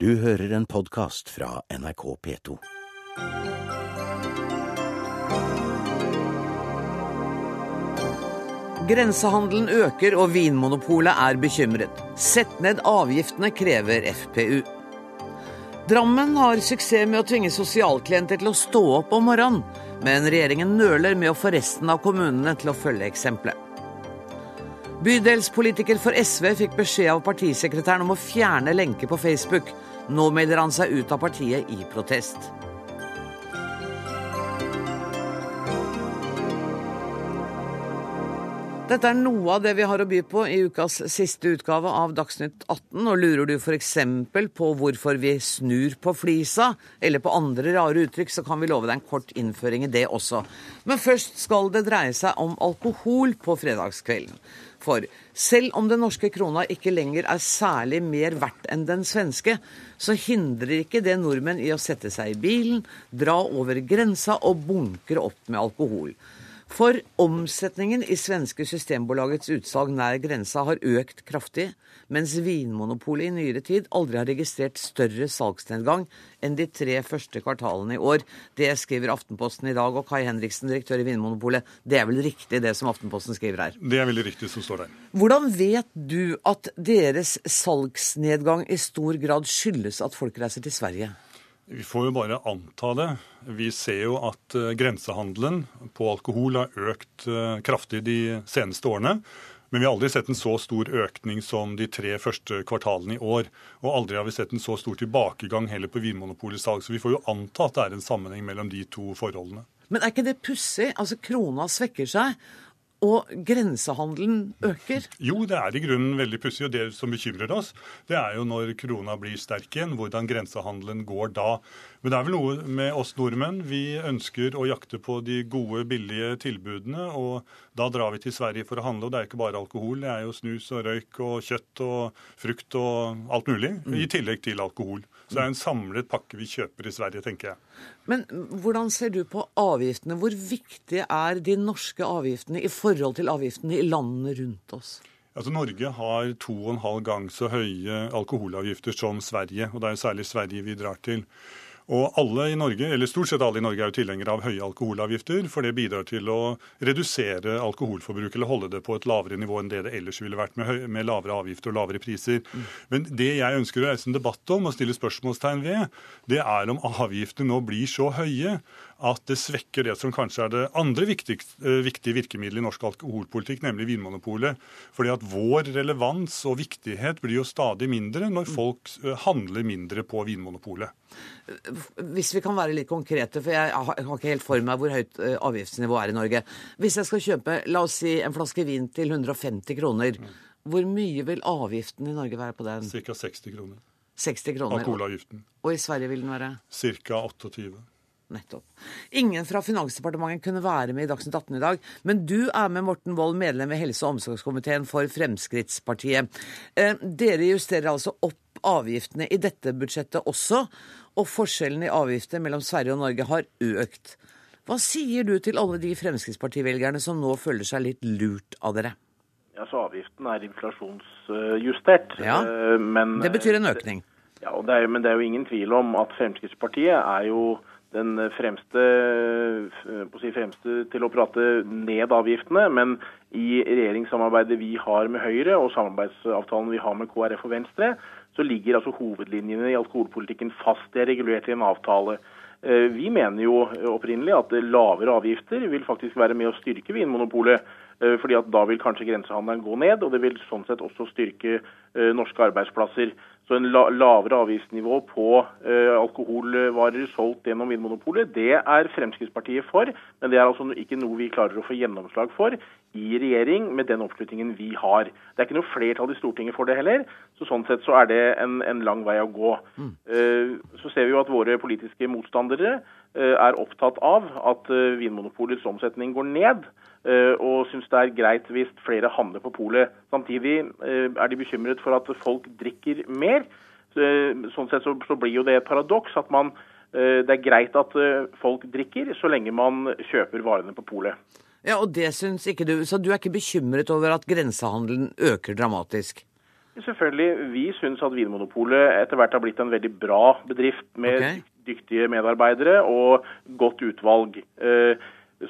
Du hører en podkast fra NRK P2. Grensehandelen øker og Vinmonopolet er bekymret. Sett ned avgiftene, krever FPU. Drammen har suksess med å tvinge sosialklienter til å stå opp om morgenen, men regjeringen nøler med å få resten av kommunene til å følge eksempelet. Bydelspolitiker for SV fikk beskjed av partisekretæren om å fjerne lenke på Facebook. Nå melder han seg ut av partiet i protest. Dette er noe av det vi har å by på i ukas siste utgave av Dagsnytt 18. Og lurer du f.eks. på hvorfor vi snur på flisa, eller på andre rare uttrykk, så kan vi love deg en kort innføring i det også. Men først skal det dreie seg om alkohol på fredagskvelden. For selv om den norske krona ikke lenger er særlig mer verdt enn den svenske, så hindrer ikke det nordmenn i å sette seg i bilen, dra over grensa og bunkre opp med alkohol. For omsetningen i svenske Systembolagets utsalg nær grensa har økt kraftig, mens Vinmonopolet i nyere tid aldri har registrert større salgsnedgang enn de tre første kvartalene i år. Det skriver Aftenposten i dag. Og Kai Henriksen, direktør i Vinmonopolet, det er vel riktig det som Aftenposten skriver her? Det er veldig riktig som står der. Hvordan vet du at deres salgsnedgang i stor grad skyldes at folk reiser til Sverige? Vi får jo bare anta det. Vi ser jo at uh, grensehandelen på alkohol har økt uh, kraftig de seneste årene. Men vi har aldri sett en så stor økning som de tre første kvartalene i år. Og aldri har vi sett en så stor tilbakegang heller på Vinmonopolets salg. Så vi får jo anta at det er en sammenheng mellom de to forholdene. Men er ikke det pussig? Altså, krona svekker seg. Og grensehandelen øker? Jo, det er i grunnen veldig pussig. Og det som bekymrer oss, det er jo når krona blir sterk igjen, hvordan grensehandelen går da. Men det er vel noe med oss nordmenn. Vi ønsker å jakte på de gode, billige tilbudene. Og da drar vi til Sverige for å handle. Og det er ikke bare alkohol, det er jo snus og røyk og kjøtt og frukt og alt mulig. I tillegg til alkohol. Så det er en samlet pakke vi kjøper i Sverige, tenker jeg. Men hvordan ser du på avgiftene? Hvor viktige er de norske avgiftene i forhold til avgiftene i landene rundt oss? Altså Norge har to og en halv gang så høye alkoholavgifter som Sverige. Og det er jo særlig Sverige vi drar til. Og alle i Norge, eller Stort sett alle i Norge er jo tilhengere av høye alkoholavgifter, for det bidrar til å redusere alkoholforbruk eller holde det på et lavere nivå enn det det ellers ville vært med, med lavere avgifter og lavere priser. Mm. Men det jeg ønsker å reise en debatt om og stille spørsmålstegn ved, det er om avgiftene nå blir så høye at det svekker det som kanskje er det andre viktige, eh, viktige virkemidlet i norsk alkoholpolitikk, nemlig Vinmonopolet. Fordi at vår relevans og viktighet blir jo stadig mindre når folk eh, handler mindre på Vinmonopolet. Hvis vi kan være litt konkrete, for jeg har ikke helt for meg hvor høyt eh, avgiftsnivået er i Norge. Hvis jeg skal kjøpe la oss si, en flaske vin til 150 kroner, mm. hvor mye vil avgiften i Norge være på den? Ca. 60 kroner. 60 kroner. Alkoholavgiften. Og i Sverige vil den være? Ca. 28. Nettopp. Ingen fra Finansdepartementet kunne være med i Dagsnytt 18 i dag, men du er med, Morten Wold, medlem i helse- og omsorgskomiteen for Fremskrittspartiet. Eh, dere justerer altså opp avgiftene i dette budsjettet også, og forskjellen i avgifter mellom Sverige og Norge har økt. Hva sier du til alle de Fremskrittspartivelgerne som nå føler seg litt lurt av dere? Ja, så Avgiften er inflasjonsjustert. Ja, eh, men, Det betyr en økning? Ja, det er, men det er jo ingen tvil om at Fremskrittspartiet er jo den fremste, eh, si, fremste, til å prate ned avgiftene. Men i regjeringssamarbeidet vi har med Høyre og samarbeidsavtalen vi har med KrF og Venstre, så ligger altså hovedlinjene i alkoholpolitikken fast. Det er regulert i en avtale. Eh, vi mener jo opprinnelig at lavere avgifter vil faktisk være med å styrke Vinmonopolet. Eh, fordi at Da vil kanskje grensehandelen gå ned, og det vil sånn sett også styrke norske arbeidsplasser. Så en lavere avgiftsnivå på eh, alkoholvarer solgt gjennom Vinmonopolet, det er Fremskrittspartiet for. Men det er altså ikke noe vi klarer å få gjennomslag for i regjering med den oppslutningen vi har. Det er ikke noe flertall i Stortinget for det heller, så sånn sett så er det en, en lang vei å gå. Mm. Eh, så ser vi jo at våre politiske motstandere eh, er opptatt av at Vinmonopolets omsetning går ned. Eh, og syns det er greit hvis flere handler på polet. Samtidig eh, er de bekymret for at folk drikker mer. Eh, sånn sett så, så blir jo det et paradoks at man, det er greit at folk drikker, så lenge man kjøper varene på polet. Ja, og det syns ikke du, Så du er ikke bekymret over at grensehandelen øker dramatisk? Selvfølgelig. Vi syns at Vinmonopolet etter hvert har blitt en veldig bra bedrift med okay. dyktige medarbeidere og godt utvalg. Eh,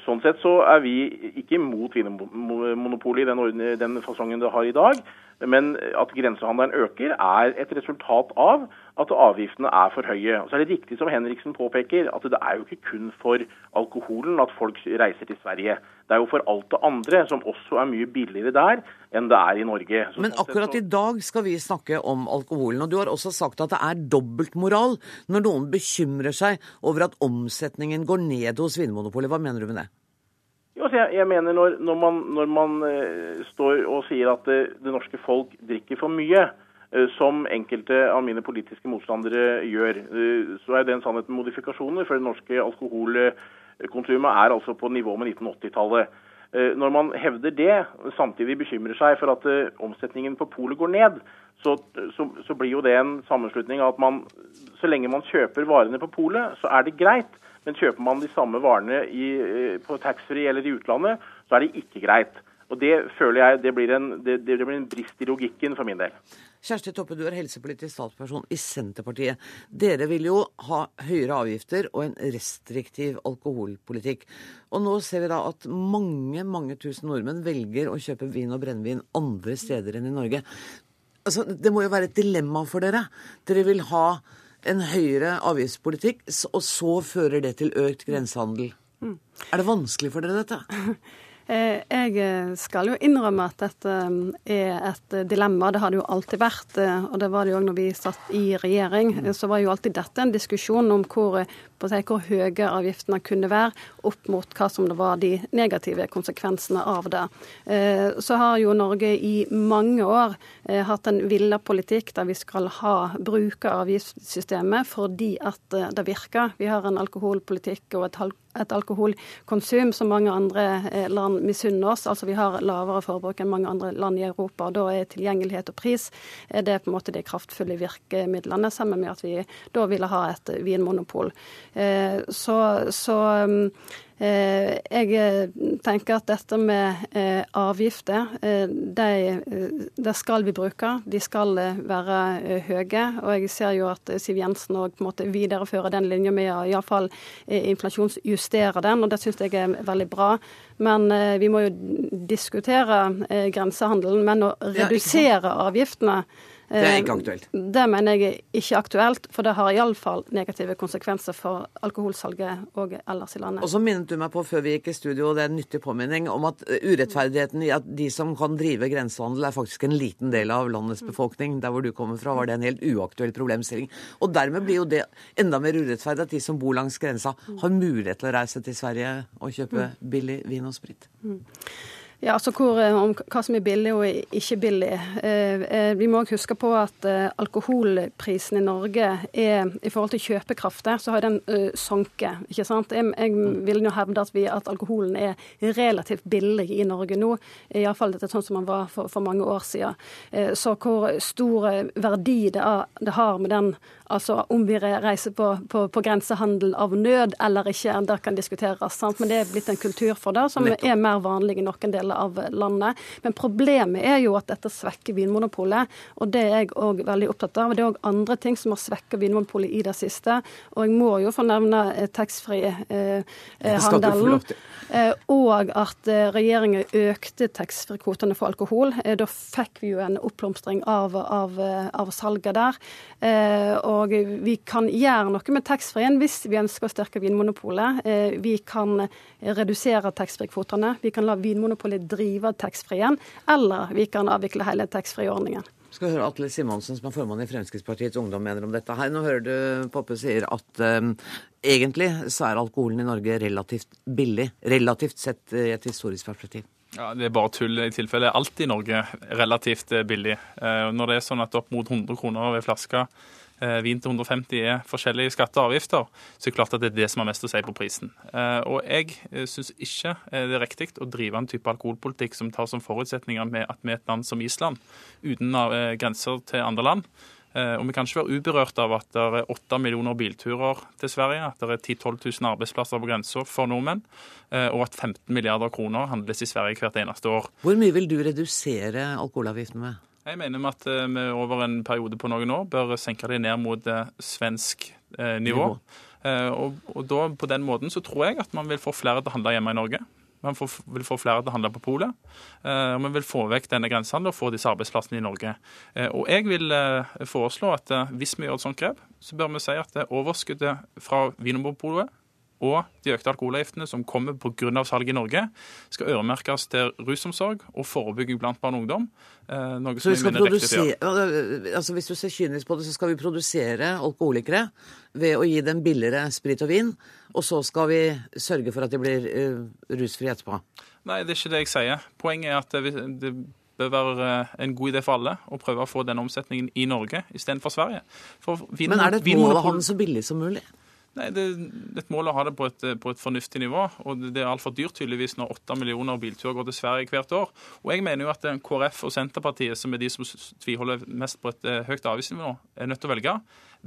Sånn sett så er vi ikke imot Vinmonopolet i den, den fasongen det har i dag. Men at grensehandelen øker, er et resultat av at avgiftene er for høye. Og så er det riktig som Henriksen påpeker, at det er jo ikke kun for alkoholen at folk reiser til Sverige. Det er jo for alt det andre, som også er mye billigere der enn det er i Norge. Så Men sånn akkurat så- i dag skal vi snakke om alkoholen. Og du har også sagt at det er dobbeltmoral når noen bekymrer seg over at omsetningen går ned hos Vinmonopolet. Hva mener du med det? Altså jeg, mener når, når man, når man uh, står og sier at det, det norske folk drikker for mye, uh, som enkelte av mine politiske motstandere gjør, uh, så er det en sannhet med modifikasjoner. For det norske alkoholkonsumet er altså på nivå med 1980-tallet. Eh, Når man hevder det, samtidig bekymrer seg for at eh, omsetningen på polet går ned, så, så, så blir jo det en sammenslutning av at man, så lenge man kjøper varene på polet, så er det greit. Men kjøper man de samme varene i, eh, på taxfree eller i utlandet, så er det ikke greit. Og Det føler jeg det blir, en, det, det blir en brist i logikken for min del. Kjersti Toppe, du er helsepolitisk statsperson i Senterpartiet. Dere vil jo ha høyere avgifter og en restriktiv alkoholpolitikk. Og nå ser vi da at mange, mange tusen nordmenn velger å kjøpe vin og brennevin andre steder enn i Norge. Altså, det må jo være et dilemma for dere. Dere vil ha en høyere avgiftspolitikk, og så fører det til økt grensehandel. Er det vanskelig for dere, dette? Eh, Jeg eh, skal jo innrømme at dette eh, er et dilemma. Det har det jo alltid vært. Og det var det jo òg når vi satt i regjering. Eh, Så var jo alltid dette en diskusjon om hvor, si, hvor høye avgiftene kunne være opp mot hva som det var de negative konsekvensene av det. Så har jo Norge i mange år hatt en villa politikk der vi skal ha bruke avgiftssystemet fordi at det virker. Vi har en alkoholpolitikk og et, hal- et alkoholkonsum som mange andre eh, land misunner oss. Altså Vi har lavere forbruk enn mange andre land i Europa. og Da er tilgjengelighet og pris eh, det er på en måte de kraftfulle virkemidlene, sammen med at vi da ville ha et vinmonopol. Eh, Så, så Eh, Jeg eh, tenker at dette med eh, avgifter, eh, de, eh, det skal vi bruke. De skal eh, være eh, høye. Og jeg ser jo at eh, Siv Jensen òg viderefører den linja med å iallfall eh, inflasjonsjustere den, og det syns jeg er veldig bra. Men eh, vi må jo diskutere eh, grensehandelen. Men å redusere avgiftene Det er eh, ikke aktuelt. Det mener jeg er ikke aktuelt, for det har iallfall negative konsekvenser for alkoholsalget og ellers i landet. Og så minnet du meg på før vi gikk i studio, og det er en nyttig påminning, om at eh, urettferdigheten i at de som kan drive grensehandel, er faktisk en liten del av landets befolkning. Der hvor du kommer fra, var det en helt uaktuell problemstilling. Og dermed blir jo det enda mer urettferdig at de som bor langs grensa, har mulighet til å reise til Sverige og kjøpe billig vin og sprit. Ja, altså hvor, eh, om hva som er billig og ikke billig. Eh, eh, vi må også huske på at alkoholprisen i Norge er i forhold til kjøpekraft, så har den sunket. ikke sant? Jeg, jeg vil jo hevde at, vi, at alkoholen er relativt billig i Norge nå. Iallfall sånn som den var for, for mange år siden. Så hvor stor verdi det, er, det har med den Altså om vi reiser på, på, på grensehandel av nød eller ikke, det kan diskuteres. Sant? Men det er blitt en kultur for det som er mer vanlig i noen deler av landet. Men problemet er jo at dette svekker Vinmonopolet, og det er jeg òg veldig opptatt av. Det er òg andre ting som har svekket Vinmonopolet i det siste. Og jeg må jo få nevne eh, taxfree-handelen. Eh, og at eh, regjeringen økte taxfree-kvotene for alkohol. Eh, Da fikk vi jo en oppblomstring av, av, eh, av salget der. Eh, Og vi kan gjøre noe med taxfree-en hvis vi ønsker å styrke Vinmonopolet. Eh, Vi kan redusere taxfree-kvotene. Vi kan la Vinmonopolet drive taxfree-en. Eller vi kan avvikle hele taxfree-ordningen. Skal høre Atle Simonsen, som er formann i Fremskrittspartiets Ungdom, mener om dette her. Nå hører du Poppe sier at um, egentlig så er alkoholen i Norge relativt billig. Relativt sett i et historisk perspektiv. Ja, Det er bare tull. I tilfelle alt i Norge relativt eh, billig. Eh, Når det er sånn at opp mot 100 kroner ved flaska eh, vin til 150 er forskjellige skatter og avgifter, så er det klart at det er det som har mest å si på prisen. Eh, Og jeg syns ikke eh, det er riktig å drive en type alkoholpolitikk som tar som forutsetninger med at vi er et land som Island, uten eh, grenser til andre land. Eh, Og vi kan ikke være uberørt av at det er 8 millioner bilturer til Sverige, at det er 10 000-12 000 arbeidsplasser på grensa for nordmenn, eh, og at 15 milliarder kroner handles i Sverige hvert eneste år. Hvor mye vil du redusere alkoholavgiften med? Jeg mener at vi over en periode på noen år bør senke det ned mot svensk nivå. Og, og da, på den måten så tror jeg at man vil få flere til å handle hjemme i Norge. Man får, vil få flere til å handle på polet. Eh, og vi vil få vekk denne grensehandelen og få disse arbeidsplassene i Norge. Eh, og jeg vil eh, foreslå at hvis vi gjør et sånt grep, så bør vi si at overskuddet fra Vinmonopolet og de økte alkoholavgiftene som kommer pga. salg i Norge, skal øremerkes til rusomsorg og forebygging blant barn og ungdom. Noe så vi skal produsere, altså Hvis du ser kynisk på det, så skal vi produsere alkoholikere ved å gi dem billigere sprit og vin, og så skal vi sørge for at de blir uh, rusfrie etterpå? Nei, det er ikke det jeg sier. Poenget er at det, det bør være en god idé for alle å prøve å få den omsetningen i Norge istedenfor Sverige. For vin, Men er det et mål å ha den så billig som mulig? Nei, Det er et mål å ha det på et, på et fornuftig nivå. og Det er altfor dyrt tydeligvis når åtte millioner bilturer går til Sverige hvert år. Og Jeg mener jo at KrF og Senterpartiet, som er de som tviholder mest på et eh, høyt avgiftsnivå, er nødt til å velge.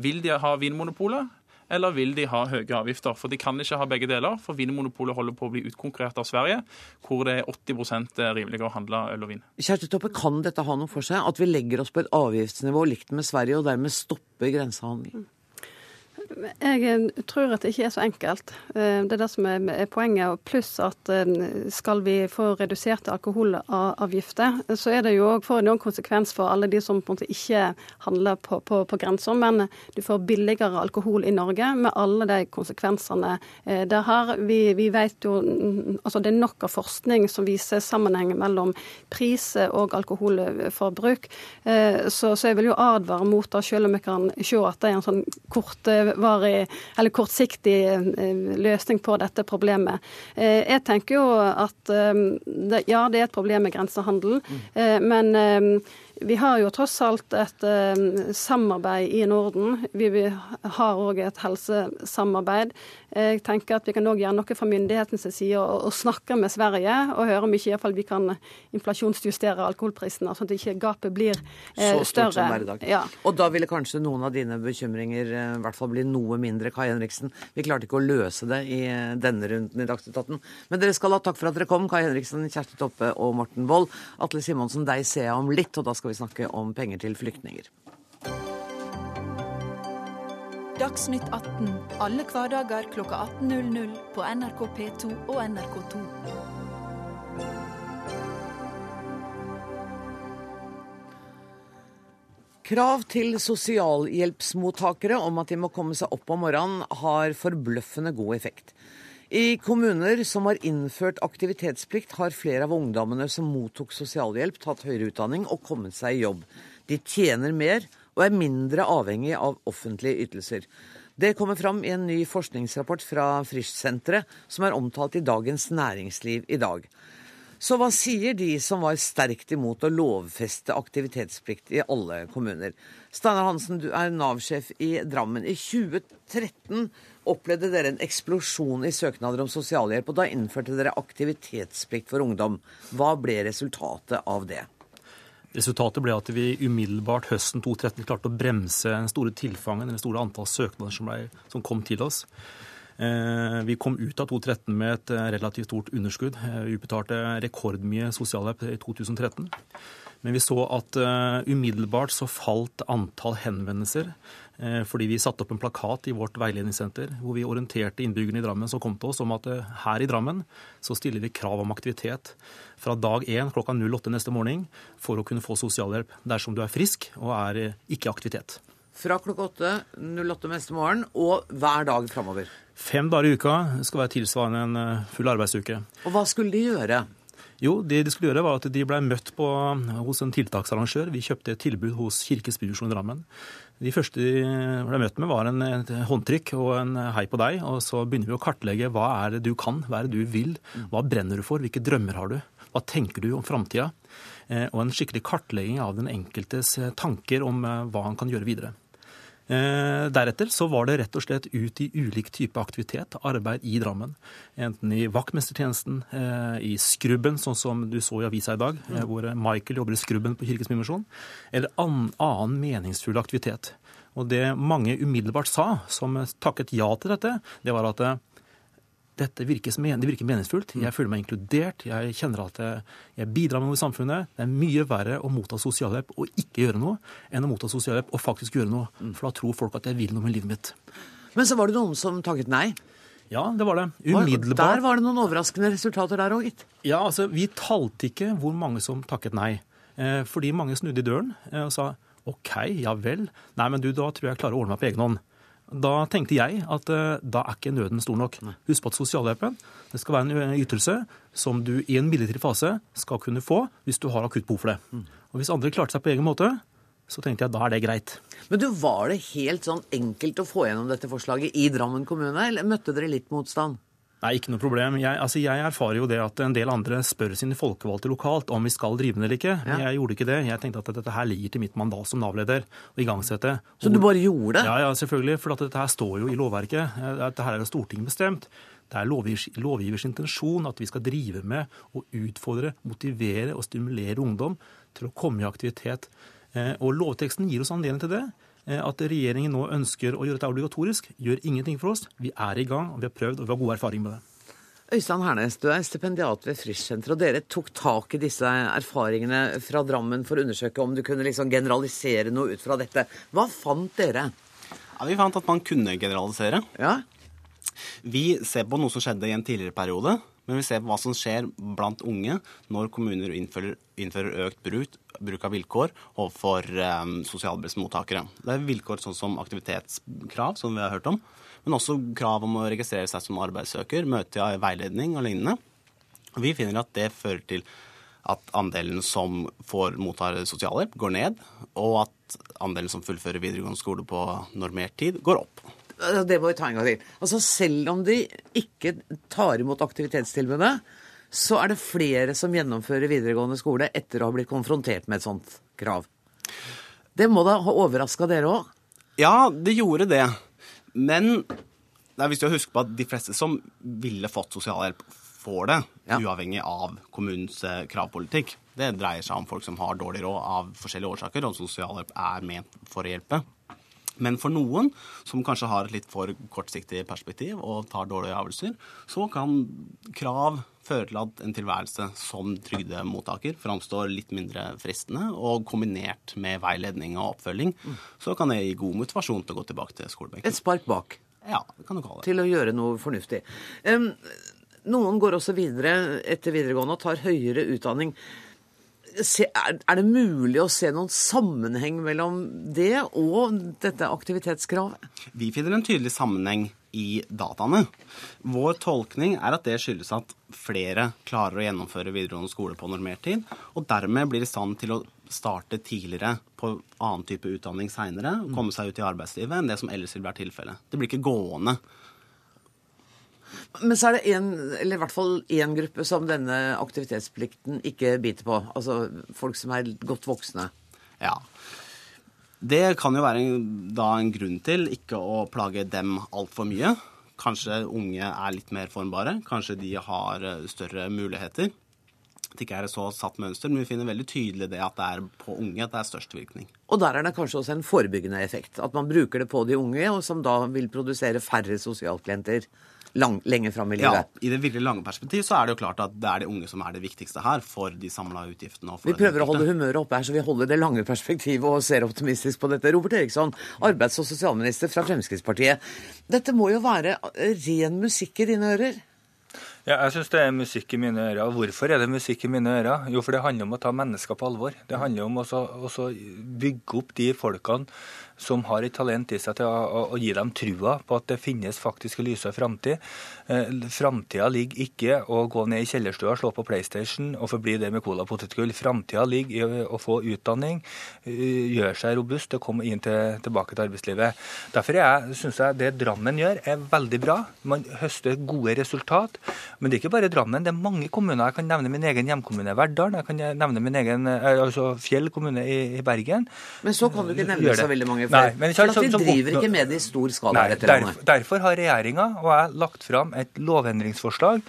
Vil de ha Vinmonopolet, eller vil de ha høye avgifter? For de kan ikke ha begge deler, for Vinmonopolet holder på å bli utkonkurrert av Sverige, hvor det er 80 rimeligere å handle øl og vin. Kjersti Toppe, kan dette ha noe for seg? At vi legger oss på et avgiftsnivå likt med Sverige, og dermed stopper grensehandelen? Jeg eh, tror at det ikke er så enkelt. Eh, det er det som er poenget. Pluss at eh, skal vi få reduserte alkoholavgifter, så er det jo òg får noen konsekvens for alle de som på en måte ikke handler på, på, på grensa, men du får billigere alkohol i Norge med alle de konsekvensene det har. Vi, vi vet jo altså Det er nok av forskning som viser sammenheng mellom pris og alkoholforbruk. Så, så jeg vil jo advare mot det, selv om jeg kan se at det er en sånn kort kortvarig eller kortsiktig eh, løsning på dette problemet. Eh, jeg tenker jo at eh, ja, det er et problem med grensehandel, mm. men vi har jo tross alt et uh, samarbeid i Norden. Vi, vi har òg et helsesamarbeid. Jeg tenker at vi kan òg gjøre noe fra myndighetens side og, og, snakke med Sverige og høre om ikke i vi kan inflasjonsjustere alkoholprisene, sånn at ikke gapet blir uh, Så større. Som hver dag. Ja. Og da ville kanskje noen av dine bekymringer uh, i hvert fall bli noe mindre, Kai Henriksen. Vi klarte ikke å løse det i denne runden i Dagsnytt 18. Men dere skal ha takk for at dere kom, Kai Henriksen, Kjersti Toppe og Morten Wold. Atle Simonsen, deg ser jeg om litt, og da skal vi snakke om penger til flyktninger. Dagsnytt 18 alle hverdager klokka 18.00 på NRK P2 og NRK2. Krav til sosialhjelpsmottakere om at de må komme seg opp om morgenen, har forbløffende god effekt. I kommuner som har innført aktivitetsplikt, har flere av ungdommene som mottok sosialhjelp, tatt høyere utdanning og kommet seg i jobb. De tjener mer og er mindre avhengig av offentlige ytelser. Det kommer fram i en ny forskningsrapport fra Frischsenteret, som er omtalt i Dagens Næringsliv i dag. Så hva sier de som var sterkt imot å lovfeste aktivitetsplikt i alle kommuner? Steinar Hansen, du er Nav-sjef i Drammen. I 2013 opplevde dere en eksplosjon i søknader om sosialhjelp, og da innførte dere aktivitetsplikt for ungdom. Hva ble resultatet av det? Resultatet ble at vi umiddelbart høsten 2013 klarte å bremse den store tilfangen, eller store antall søknader som, ble, som kom til oss. Eh, vi kom ut av 2013 med et eh, relativt stort underskudd. Eh, vi utbetalte rekordmye sosialhjelp i 2013. Men vi så at umiddelbart så falt antall henvendelser fordi vi satte opp en plakat i vårt veiledningssenter hvor vi orienterte innbyggerne i Drammen som kom til oss om at eh, her i Drammen så stiller vi krav om aktivitet fra dag 1 klokka 08 neste morgen for å kunne få sosialhjelp dersom du er frisk og er ikke ikke aktivitet. Fra klokka 8 08 neste morgen og hver dag framover? Fem dager i uka skal være tilsvarende en full arbeidsuke. Og hva skulle de gjøre? Jo, det de skulle gjøre var at de ble møtt på, hos en tiltaksarrangør. Vi kjøpte et tilbud hos Kirkes Bymisjon i Drammen. De første de ble møtt med, var en, håndtrykk og en hei på deg. Og så begynner vi å kartlegge hva er det du kan, hva er det du vil, hva brenner du for, hvilke drømmer har du, hva tenker du om framtida? Eh, og en skikkelig kartlegging av den enkeltes eh, tanker om eh, hva han kan gjøre videre. Eh, deretter så var det rett og slett ut i ulik type aktivitet, arbeid i Drammen. Enten i vaktmestertjenesten, eh, i skrubben, sånn som du så i avisa i dag, eh, hvor Michael jobber i skrubben på Kirkens Bymisjon, eller annen meningsfull aktivitet. Og det mange umiddelbart sa, som takket ja til dette, det var at dette virker, det virker meningsfullt. Jeg føler meg inkludert. Jeg kjenner at jeg, jeg bidrar med noe i samfunnet. Det er mye verre å motta sosialhjelp og ikke gjøre noe, enn å motta sosialhjelp og faktisk gjøre noe. For da tror folk at jeg vil noe med livet mitt. Men så var det noen som takket nei. Ja, det var det. Der var det noen overraskende resultater der òg, gitt. Ja, altså, Vi talte ikke hvor mange som takket nei. Eh, fordi mange snudde i døren eh, og sa OK, ja vel. Nei, men du, da tror jeg jeg klarer å ordne meg på egen hånd. Da tenkte jeg at eh, da er ikke nøden stor nok. Husk på at sosialhjelpen det skal være en ytelse som du i en midlertidig fase skal kunne få hvis du har akutt behov for det. Og Hvis andre klarte seg på egen måte, så tenkte jeg da er det greit. Men du, var det helt sånn enkelt å få gjennom dette forslaget i Drammen kommune, eller møtte dere litt motstand? Nei, ikke noe problem. Jeg, altså, jeg erfarer jo det at en del andre spør sine folkevalgte lokalt om vi skal drive den eller ikke. Ja. Jeg gjorde ikke det. Jeg tenkte at dette her ligger til mitt mandat som Nav-leder å igangsette. Så du bare gjorde det? Ja, ja, selvfølgelig. For at dette her står jo i lovverket. Dette her er jo Stortinget bestemt. Det er lovgivers, lovgivers intensjon at vi skal drive med å utfordre, motivere og stimulere ungdom til å komme i aktivitet. Eh, Og lovteksten gir oss anledning til det. Eh, At regjeringen nå ønsker å gjøre dette obligatorisk, gjør ingenting for oss. Vi er i gang, og vi har prøvd, og vi har god erfaring med det. Øystein Hernes, du er stipendiat ved Frischsenteret, og dere tok tak i disse erfaringene fra Drammen for å undersøke om du kunne liksom generalisere noe ut fra dette. Hva fant dere? Ja, vi fant at man kunne generalisere. Ja? Vi ser på noe som skjedde i en tidligere periode, men vi ser på hva som skjer blant unge når kommuner innfører, innfører økt bruk, bruk av vilkår overfor um, sosialhjelpsmottakere. Det er vilkår sånn som aktivitetskrav, som vi har hørt om, men også krav om å registrere seg som arbeidssøker, møte i veiledning og lignende. Vi finner at det fører til at andelen som får mottar sosialhjelp, går ned, og at andelen som fullfører videregående skole på normert tid, går opp. Det må vi ta en gang til. Altså Selv om de ikke tar imot aktivitetstilbudet, så er det flere som gjennomfører videregående skole etter å ha blitt konfrontert med et sånt krav. Det må da ha overraska dere òg? Ja, det gjorde det. Men det er viktig å huske på at de fleste som ville fått sosialhjelp, får det, Ja. uavhengig av kommunens eh, kravpolitikk. Det dreier seg om folk som har dårlig råd av forskjellige årsaker, og sosialhjelp er ment for å hjelpe. Men for noen som kanskje har et litt for kortsiktig perspektiv og tar dårlige avgjørelser, så kan krav føre til at en tilværelse som trygdemottaker framstår litt mindre fristende, og kombinert med veiledning og oppfølging, så kan det gi god motivasjon til å gå tilbake til skolebenken. Et spark bak Ja, det kan du kalle det. til å gjøre noe fornuftig. Um, noen går også videre etter videregående og tar høyere utdanning. Er, det mulig å se noen sammenheng mellom det og dette aktivitetskravet? Vi finner en tydelig sammenheng i dataene. Vår tolkning er at det skyldes at flere klarer å gjennomføre videregående skole på normert tid, og dermed blir i stand til å starte tidligere på annen type utdanning seinere, komme seg ut i arbeidslivet, enn det som ellers vil være tilfellet. Det blir ikke gående. Men så er det en, eller i hvert fall én gruppe som denne aktivitetsplikten ikke biter på. Altså folk som er godt voksne. Ja. Det kan jo være en, da en grunn til ikke å plage dem altfor mye. Kanskje unge er litt mer formbare. Kanskje de har eh, større muligheter. Det ikke er et så satt mønster, men vi finner veldig tydelig det at det er på unge at det er størst virkning. Og der er det kanskje også en forebyggende effekt. At man bruker det på de unge, og som da vil produsere færre sosialklienter lang, lenge fram i Ja. I det virkelig lange perspektiv så er det jo klart at det er de unge som er det viktigste her for de samla utgiftene. og for Vi prøver å holde humøret oppe her, så vi holder det lange perspektivet og ser optimistisk på dette. Robert Eriksson, arbeids- og sosialminister fra Fremskrittspartiet. Dette må jo være ren musikk i dine ører? Ja, jeg syns det er musikk i mine ører. Og hvorfor er det musikk i mine ører? Jo, for det handler om å ta mennesker på alvor. Det handler om å så- å så bygge opp de folkene som har et talent i seg til å, å, å gi dem trua på at det finnes faktisk en lysere framtid. Eh, Framtida ligger ikke å gå ned i kjellerstua, slå på PlayStation og forbli det med cola og potetgull. Framtida ligger i å få utdanning, eh, gjøre seg robust og komme inn til, tilbake til arbeidslivet. Derfor syns jeg det Drammen gjør, er veldig bra. Man høster gode resultat. Men det er ikke bare Drammen, det er mange kommuner. Jeg kan nevne min egen hjemkommune Verdal. Jeg kan nevne min egen eh, altså Fjell kommune i, i Bergen. Men så kan du ikke nevne så veldig mange Nei, flere. men ikke For sant, at vi driver ikke med det i stor skala Nei, i dette derfor, landet. derfor har regjeringa og jeg lagt fram et lovendringsforslag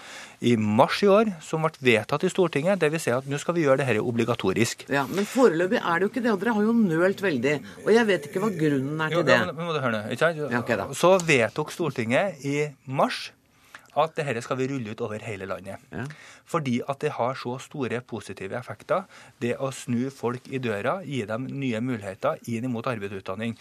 i mars i år som ble vedtatt i Stortinget. Vil si at nå skal vi gjøre det dette obligatorisk. Ja, Men foreløpig er det jo ikke det, og dere har jo nølt veldig. Og jeg vet ikke hva grunnen er Jo, til det. ja, men må du høre nå, ikke sant? Ja, okay, da. Så vedtok Stortinget i mars at dette skal vi rulle ut over hele landet. Ja. Fordi at det har så store positive effekter. Det å snu folk i døra, gi dem nye muligheter inn mot arbeid og utdanning.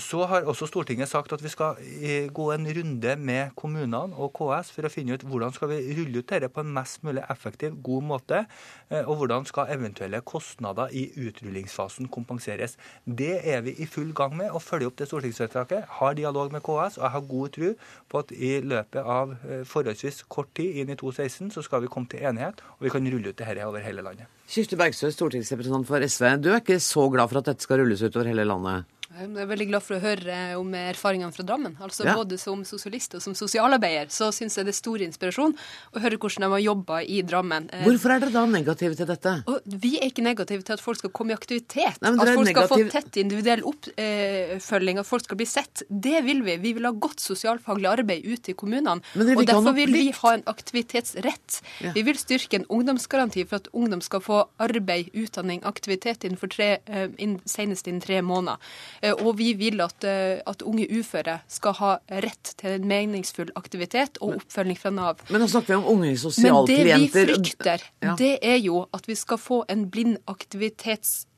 Så har også Stortinget sagt at vi skal eh, gå en runde med kommunene og KS for å finne ut hvordan skal vi rulle ut dette på en mest mulig effektiv, god måte, eh, og hvordan skal eventuelle kostnader i utrullingsfasen kompenseres. Det er vi i full gang med å følge opp det stortingsvedtaket. Har dialog med KS, og jeg har god tro på at i løpet av eh, forholdsvis kort tid inn i 2016 så skal vi komme til enighet, og vi kan rulle ut dette over hele landet. Kirsti Bergstø, stortingsrepresentant for SV. Du er ikke så glad for at dette skal rulles utover hele landet? Jeg er veldig glad for å høre om erfaringene fra Drammen. Altså Ja. Både som sosialist og som sosialarbeider så syns jeg det er stor inspirasjon å høre hvordan de har jobba i Drammen. Eh, Hvorfor er dere da negative til dette? Og vi er ikke negative til at folk skal komme i aktivitet. Nei, at folk negativ... skal få tett individuell oppfølging, at folk skal bli sett. Det vil vi. Vi vil ha godt sosialfaglig arbeid ute i kommunene. Og derfor vil vi ha en aktivitetsrett. Ja. Vi vil styrke en ungdomsgaranti for at ungdom skal få arbeid, utdanning, aktivitet innenfor tre, eh, inn, senest innen tre måneder. Eh, Og vi vil at, eh, at unge uføre skal ha rett til en meningsfull aktivitet og oppfølging fra Nav. Men nå snakker vi om unge Men det vi frykter, det er jo at vi skal få en blind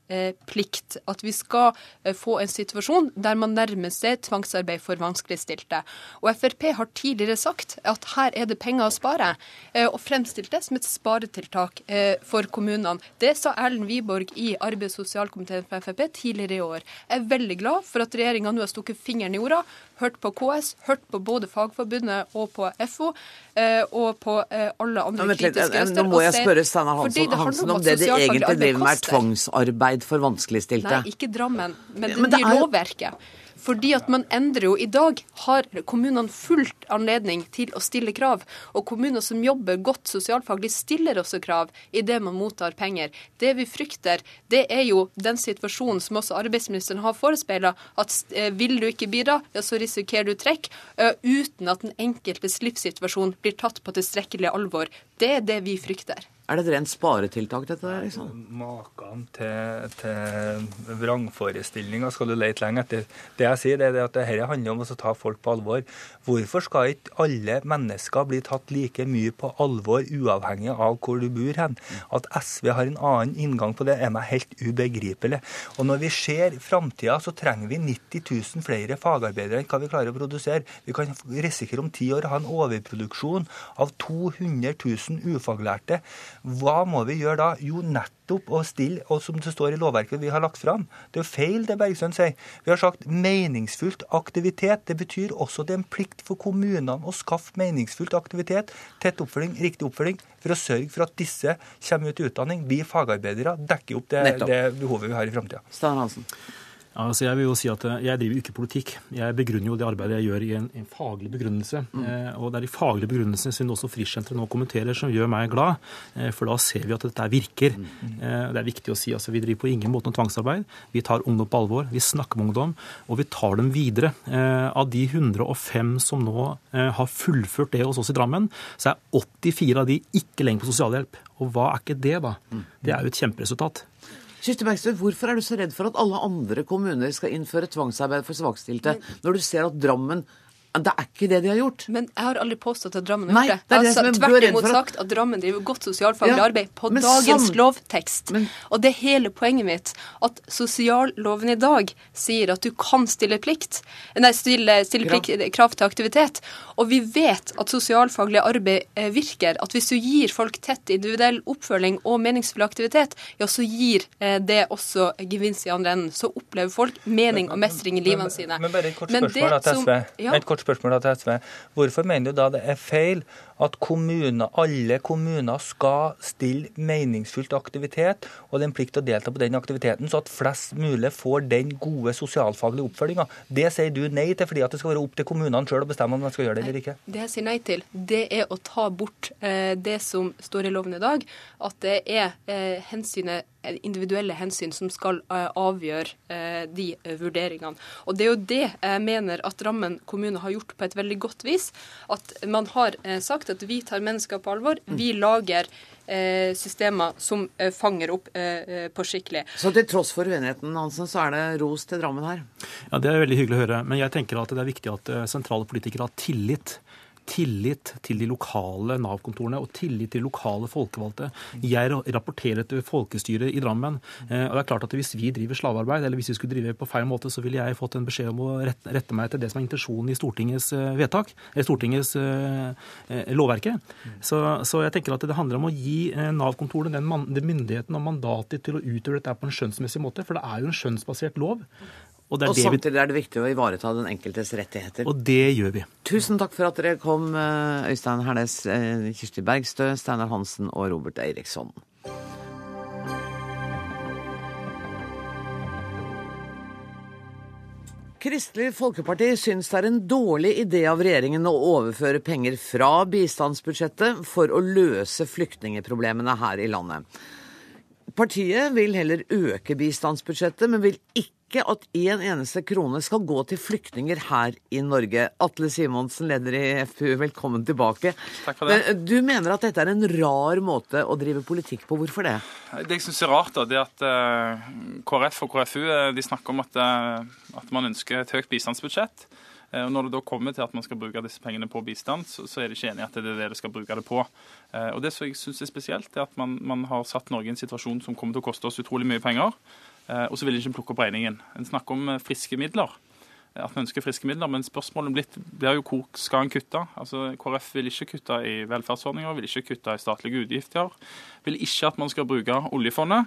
aktivitetsplikt. At vi skal eh, få en situasjon der man nærmer seg tvangsarbeid for vanskeligstilte. Og Frp har tidligere sagt at her er det penger å spare, eh, og fremstilt det som et sparetiltak eh, for kommunene. Det sa Erlend Wiborg i arbeids- og sosialkomiteen for Frp tidligere i år. Jeg er veldig glad for at regjeringa nå har stukket fingeren i jorda, hørt på KS, hørt på både Fagforbundet og på FO, eh, og på eh, alle andre Nå, kritiske eh, røster. Nå må jeg spørre Steinar Hansen, det Hansen om det de egentlig driver med, er tvangsarbeid for vanskeligstilte. Nei, ikke Drammen, men det Men det nye er lovverket. Fordi at man endrer jo I dag har kommunene fullt anledning til å stille krav. Og kommuner som jobber godt sosialfaglig, stiller også krav idet man mottar penger. Det vi frykter, det er jo den situasjonen som også arbeidsministeren har forespeila, at eh, vil du ikke bidra, ja, så risikerer du trekk, eh, uten at den enkeltes livssituasjon blir tatt på tilstrekkelig alvor. Det er det vi frykter. Er det et rent sparetiltak, dette der? liksom? Maken til, til vrangforestillinger skal du lete lenge etter. Det jeg sier, det er at dette handler om å ta folk på alvor. Hvorfor skal ikke alle mennesker bli tatt like mye på alvor, uavhengig av hvor du bor hen? At SV har en annen inngang på det, er meg helt ubegripelig. Og når vi ser framtida, så trenger vi 90 000 flere fagarbeidere enn hva vi klarer å produsere. Vi kan risikere om ti år å ha en overproduksjon av 200 000 ufaglærte. Hva må vi gjøre da? Jo, nettopp å stille, og som det står i lovverket vi har lagt fram. Det er jo feil det Bergsøen sier. Vi har sagt meningsfullt aktivitet. Det betyr også det er en plikt for kommunene å skaffe meningsfullt aktivitet, tett oppfølging, riktig oppfølging, for å sørge for at disse kommer ut i utdanning, blir fagarbeidere, dekker opp det, det behovet vi har i framtida. Altså jeg vil jo si at eh, jeg driver jo ikke politikk. Jeg begrunner jo det arbeidet jeg gjør i en, en faglig begrunnelse. Eh, og det er de faglige begrunnelsene som også Frischsenteret nå kommenterer, som gjør meg glad. Eh, for da ser vi at dette virker. Eh, det er viktig å si. altså Vi driver på ingen måte noe tvangsarbeid. Vi tar ungdom på alvor. Vi snakker med ungdom, og vi tar dem videre. Eh, av de 105 som nå eh, har fullført det hos oss i Drammen, så er 84 av de ikke lenger på sosialhjelp. Og hva er ikke det, da? Det er jo et kjemperesultat. Kirsti Bergstø, hvorfor er du så redd for at alle andre kommuner skal innføre tvangsarbeid for svakstilte, når du ser at Drammen Det er ikke det de har gjort. Men jeg har aldri påstått at Drammen har gjort det. er Jeg som har er- tvert er imot sagt at Drammen driver godt sosialfaglig Ja, arbeid på dagens sam- lovtekst. Og det er hele poenget mitt. At sosialloven i dag sier at du kan stille plikt, nei, stille, stille plikt, krav til aktivitet. Og vi vet at sosialfaglig arbeid eh, virker. At hvis du gir folk tett individuell oppfølging og meningsfull aktivitet, ja, så gir eh, det også gevinst i andre enden. Så opplever folk mening og mestring i livene sine. Men bare et kort spørsmål da det til SV. Ja. Et kort spørsmål til SV. Hvorfor mener du da det er feil at kommuner, alle kommuner skal stille meningsfullt aktivitet, og det er en plikt å delta på den aktiviteten, så at flest mulig får den gode sosialfaglige oppfølginga? Det sier du nei til, fordi at det skal være opp til kommunene sjøl å bestemme om de skal gjøre det eller ikke? Det jeg sier nei til, det er å ta bort eh, det som står i loven i dag. At det er eh, hensynet, individuelle hensyn som skal eh, avgjøre eh, de vurderingene. Og det er jo det jeg mener at Drammen kommune har gjort på et veldig godt vis. At man har eh, sagt at vi tar mennesker på alvor. Vi lager eh, systemer som fanger opp på skikkelig. Så til tross for uenigheten, Hansen, så er det ros til Drammen her. Ja, Det er veldig hyggelig å høre. Men jeg tenker at det er viktig at sentrale politikere har tillit tillit til de lokale Nav-kontorene og tillit til lokale folkevalgte. Jeg rapporterer til folkestyret i Drammen. Eh, og det er klart at Hvis vi driver slavearbeid, eller hvis vi skulle drive på feil måte, så ville jeg fått en beskjed om å rette meg etter det som er intensjonen i Stortingets eh, vedtak, eller Stortingets lovverket. Så, så, jeg tenker at det handler om å gi Nav-kontorene den, den myndigheten og mandatet til å utøve dette på en skjønnsmessig måte. For det er jo en skjønnsbasert lov. Og, og samtidig er det viktig å ivareta den enkeltes rettigheter. Og det gjør vi. Tusen takk for at dere kom, eh, Øystein Hernes, eh, Kirsti Bergstø, Steinar Hansen og Robert Eiriksson. Kristelig Folkeparti syns det er en dårlig idé av regjeringen å overføre penger fra bistandsbudsjettet for å løse flyktningeproblemene her i landet. Partiet vil heller øke bistandsbudsjettet, men vil ikke ikke at én en eneste krone skal gå til flyktninger her i Norge. Atle Simonsen, leder i FPU, velkommen tilbake. Takk for det. Du mener at dette er en rar måte å drive politikk på. Hvorfor det? Det jeg syns er rart, da, det er at uh, KrF og KrFU eh, de snakker om at, at man ønsker et høyt bistandsbudsjett. Og Når det da kommer til at man skal bruke disse pengene på bistand, så, så er de ikke enig i at det er det de skal bruke det på. Og Det som jeg syns er spesielt, er at man, man, har satt Norge i en situasjon som kommer til å koste oss utrolig mye penger. Eh, og så vil de ikke plukke opp regningen. En snakker om eh, friske midler. Eh, at en ønsker friske midler, Men spørsmålet blitt, blir jo hvor skal en kutte? Altså, KrF vil ikke kutte i velferdsordninger, vil ikke kutte i statlige utgifter. Vil ikke at man skal bruke oljefondet.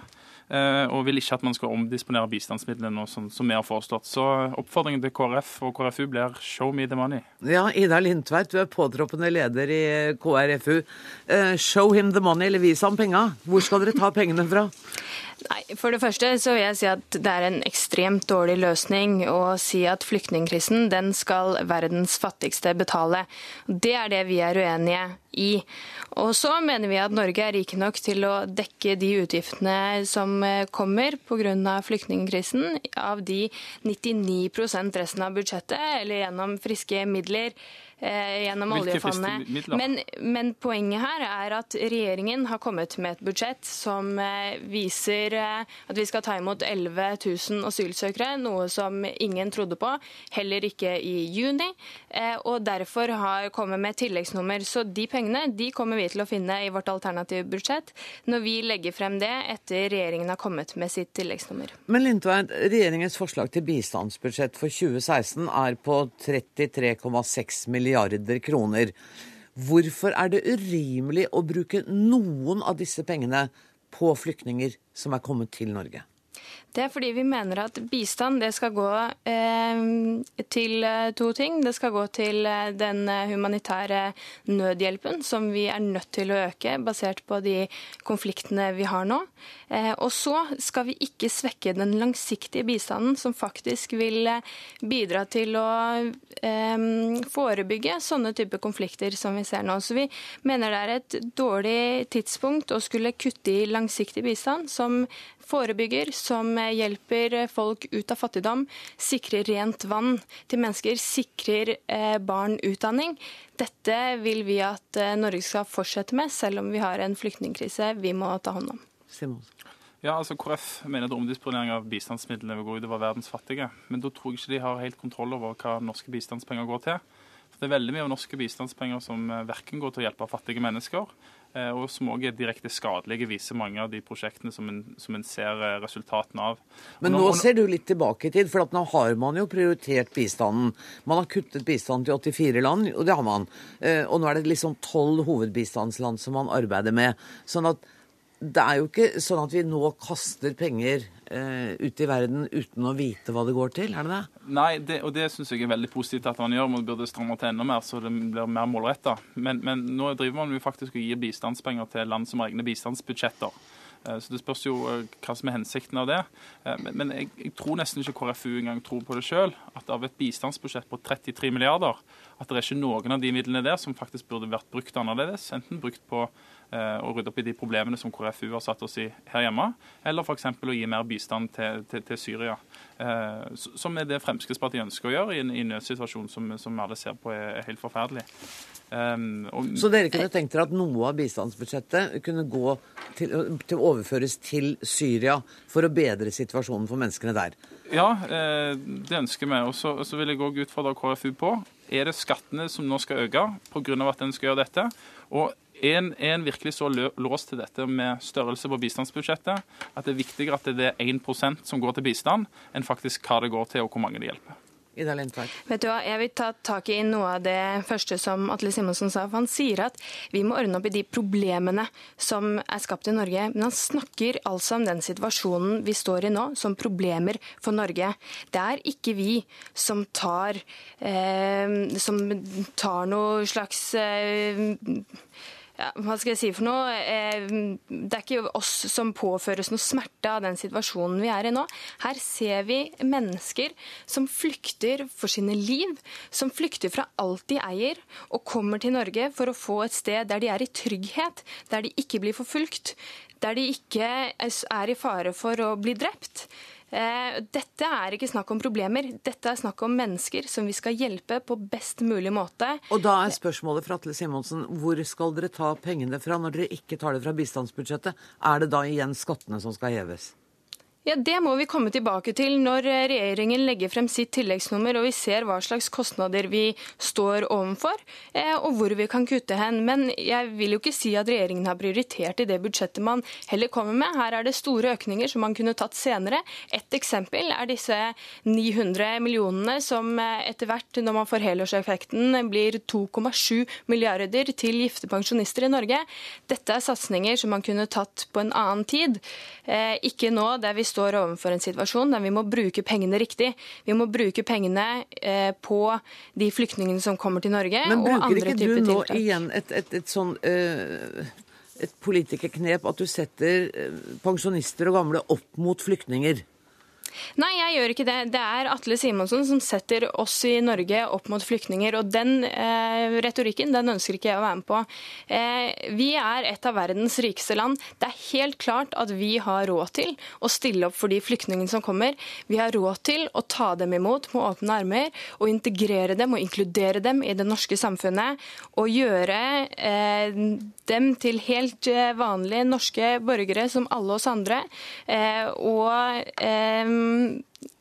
Og vil ikke at man skal omdisponere bistandsmidlene, sånn som vi har foreslått. Så oppfordringen til KrF og KrFU blir 'show me the money'. Ja, Ida Lindtveit, du er påtroppende leder i KrFU. show him the money, eller vis ham penga. Hvor skal dere ta pengene fra? Nei, For det første så vil jeg si at det er en ekstremt dårlig løsning å si at flyktningkrisen den skal verdens fattigste betale. Det er det vi er uenige i. Og så mener vi at Norge er rike nok til å dekke de utgiftene som kommer pga. flyktningkrisen, av de 99% resten av budsjettet, eller gjennom friske midler eh, gjennom oljefondet. Men, men, poenget her er at regjeringen har kommet med et budsjett som eh, viser eh, at vi skal ta imot 11 000 asylsøkere, noe som ingen trodde på, heller ikke i juni. Eh, og derfor har kommet med tilleggsnummer. Så de pengene de kommer vi til å finne i vårt alternative budsjett når vi legger frem det etter regjeringen har kommet med sitt tilleggsnummer. Men Lindtveit, regjeringens forslag til bistandsbudsjett for 2016 er på 33,6 milliarder milliarder kroner. Hvorfor er det urimelig å bruke noen av disse pengene på flyktninger som er kommet til Norge? Det er fordi vi mener at bistand det skal gå eh, til eh, to ting. Det skal gå til eh, den humanitære nødhjelpen, som vi er nødt til å øke, basert på de konfliktene vi har nå. Eh, og så skal vi ikke svekke den langsiktige bistanden, som faktisk vil eh, bidra til å eh, forebygge sånne typer konflikter som vi ser nå. Så vi mener det er et dårlig tidspunkt å skulle kutte i langsiktig bistand, som forebygger, som hjelper folk ut av fattigdom, sikrer rent vann til mennesker, sikrer eh, barn utdanning. Dette vil vi at eh, Norge skal fortsette med, selv om vi har en flyktningkrise vi må ta hånd om. Simons. Ja, altså KrF mener at omdisponering av bistandsmidlene vil gå utover verdens fattige. Men da tror jeg ikke de har helt kontroll over hva norske bistandspenger går til. For det er veldig mye av norske bistandspenger som eh, verken går til å hjelpe fattige mennesker, og som òg er direkte skadelige, viser mange av de prosjektene som en, som en ser eh, resultatene av. Men nå, nå, ser du litt tilbake i tid, for nå har man jo prioritert bistanden. Man har kuttet bistanden til 84 land, og det har man. Eh, og nå er det liksom tolv hovedbistandsland som man arbeider med. sånn at det er jo ikke sånn at vi nå kaster penger eh, ut i verden uten å vite hva det går til, er det det? Nei, det, og det syns jeg er veldig positivt at man gjør. Man burde stramme til enda mer, så det blir mer målretta. Men, men, nå driver man jo faktisk og gir bistandspenger til land som har egne bistandsbudsjetter. Eh, så Det spørs jo eh, hva som er hensikten av det. Eh, men jeg, jeg tror nesten ikke KrFU engang tror på det sjøl. At av et bistandsbudsjett på 33 milliarder, at det er ikke noen av de midlene der som faktisk burde vært brukt annerledes. Enten brukt på og rydde opp i de problemene som KrFU har satt oss i her hjemme, eller f.eks. å gi mer bistand til, til, til Syria. Eh, som er det Fremskrittspartiet ønsker å gjøre i en, i en nødsituasjon som, som alle ser på er, er helt forferdelig. Um, og, så dere kunne tenkt dere at noe av bistandsbudsjettet kunne gå til, til overføres til Syria for å bedre situasjonen for menneskene der? Ja, eh, det ønsker vi. Og så, vil jeg òg utfordre KrFU på. Er det skattene som nå skal øke pga. at en skal gjøre dette? Og en, er en virkelig så låst til dette med størrelse på bistandsbudsjettet at det er viktigere at det er 1% som går til bistand, enn faktisk hva det går til og hvor mange det hjelper? Vet du hva, Jeg vil ta tak i noe av det første som Atle Simonsen sa. for Han sier at vi må ordne opp i de problemene som er skapt i Norge. Men han snakker altså om den situasjonen vi står i nå, som problemer for Norge. Det er ikke vi som tar, eh, som tar noe slags eh, ja, hva skal jeg si for noe? Eh, det er ikke oss som påføres noe smerte av den situasjonen vi er i nå. Her ser vi mennesker som flykter for sine liv, som flykter fra alt de eier, og kommer til Norge for å få et sted der de er i trygghet, der de ikke blir forfulgt, der de ikke er i fare for å bli drept. Eh, dette er ikke snakk om problemer, dette er snakk om mennesker som vi skal hjelpe på best mulig måte. Og da er spørsmålet fra Atle Simonsen, hvor skal dere ta pengene fra når dere ikke tar det fra bistandsbudsjettet? Er det da igjen skattene som skal heves? Ja, Det må vi komme tilbake til når eh, regjeringen legger frem sitt tilleggsnummer og vi ser hva slags kostnader vi står overfor, eh, og hvor vi kan kutte hen. Men jeg vil jo ikke si at regjeringen har prioritert i det budsjettet man heller kommer med. Her er det store økninger som man kunne tatt senere. Et eksempel er disse 900 millionene som eh, etter hvert, når man får helårseffekten, blir 2,7 milliarder til gifte pensjonister i Norge. Dette er satsinger som man kunne tatt på en annen tid, ikke nå der vi står overfor en situasjon der vi må bruke pengene riktig. Vi må bruke pengene eh, på de flyktningene som kommer til Norge, Men og andre bruker ikke du nå igjen et, et, et sånn uh, et politikerknep at du setter eh, pensjonister og gamle opp mot flyktninger? Nei, jeg gjør ikke det. Det er Atle Simonsen som setter oss i Norge opp mot flyktninger. Og den eh, retorikken den ønsker ikke jeg å være med på. Eh, vi er et av verdens rikeste land. Det er helt klart at vi har råd til å stille opp for de flyktningene som kommer. Vi har råd til å ta dem imot med åpne armer og integrere dem og inkludere dem i det norske samfunnet. Og gjøre eh, dem til helt eh, vanlige norske borgere som alle oss andre. Eh, og eh,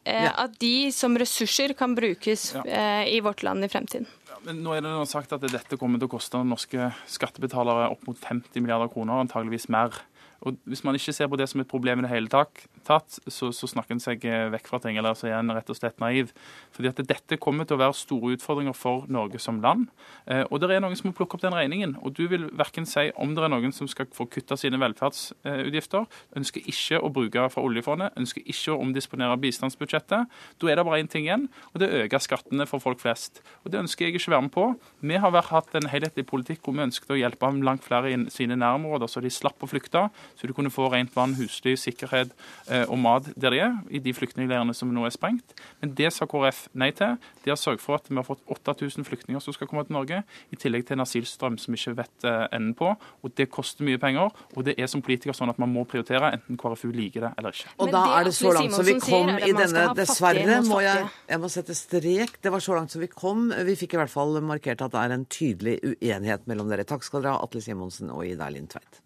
ja. at de som ressurser kan brukes ja. i vårt land i fremtiden. Ja, men nå er det sagt at dette kommer til å koste norske skattebetalere opp mot 50 milliarder kroner, antageligvis mer. Og Hvis man ikke ser på det som et problem i det hele tatt, så, så snakker en seg eh, vekk fra ting, eller så er en rett og slett naiv. Fordi at Dette kommer til å være store utfordringer for Norge som land. Eh, og det er noen som må plukke opp den regningen. Og Du vil verken si om det er noen som skal få kutta sine velferdsutgifter, ønsker ikke å bruke fra oljefondet, ønsker ikke å omdisponere bistandsbudsjettet. Da er det bare én ting igjen, og det er å øke skattene for folk flest. Og Det ønsker jeg ikke være med på. Vi har hatt en helhetlig politikk hvor vi ønsket å hjelpe langt flere i sine nærområder, så de slapp å flykte så du kunne få rent vann, husly, sikkerhet eh, og mat der de er, i de flyktningleirene som nå er sprengt. Men det sa KrF nei til. De har sørget for at vi har fått 8000 flyktninger som skal komme til Norge, i tillegg til en asylstrøm som vi ikke vet eh, enden på. Og Det koster mye penger, og det er som politiker sånn at man må prioritere, enten KrFU liker det eller ikke. Og da er det så langt som vi kom i denne Dessverre må jeg, jeg må sette strek. Det var så langt som vi kom. Vi fikk i hvert fall markert at det er en tydelig uenighet mellom dere. Takk skal dere ha, Atle Simonsen og Ida Lindtveit.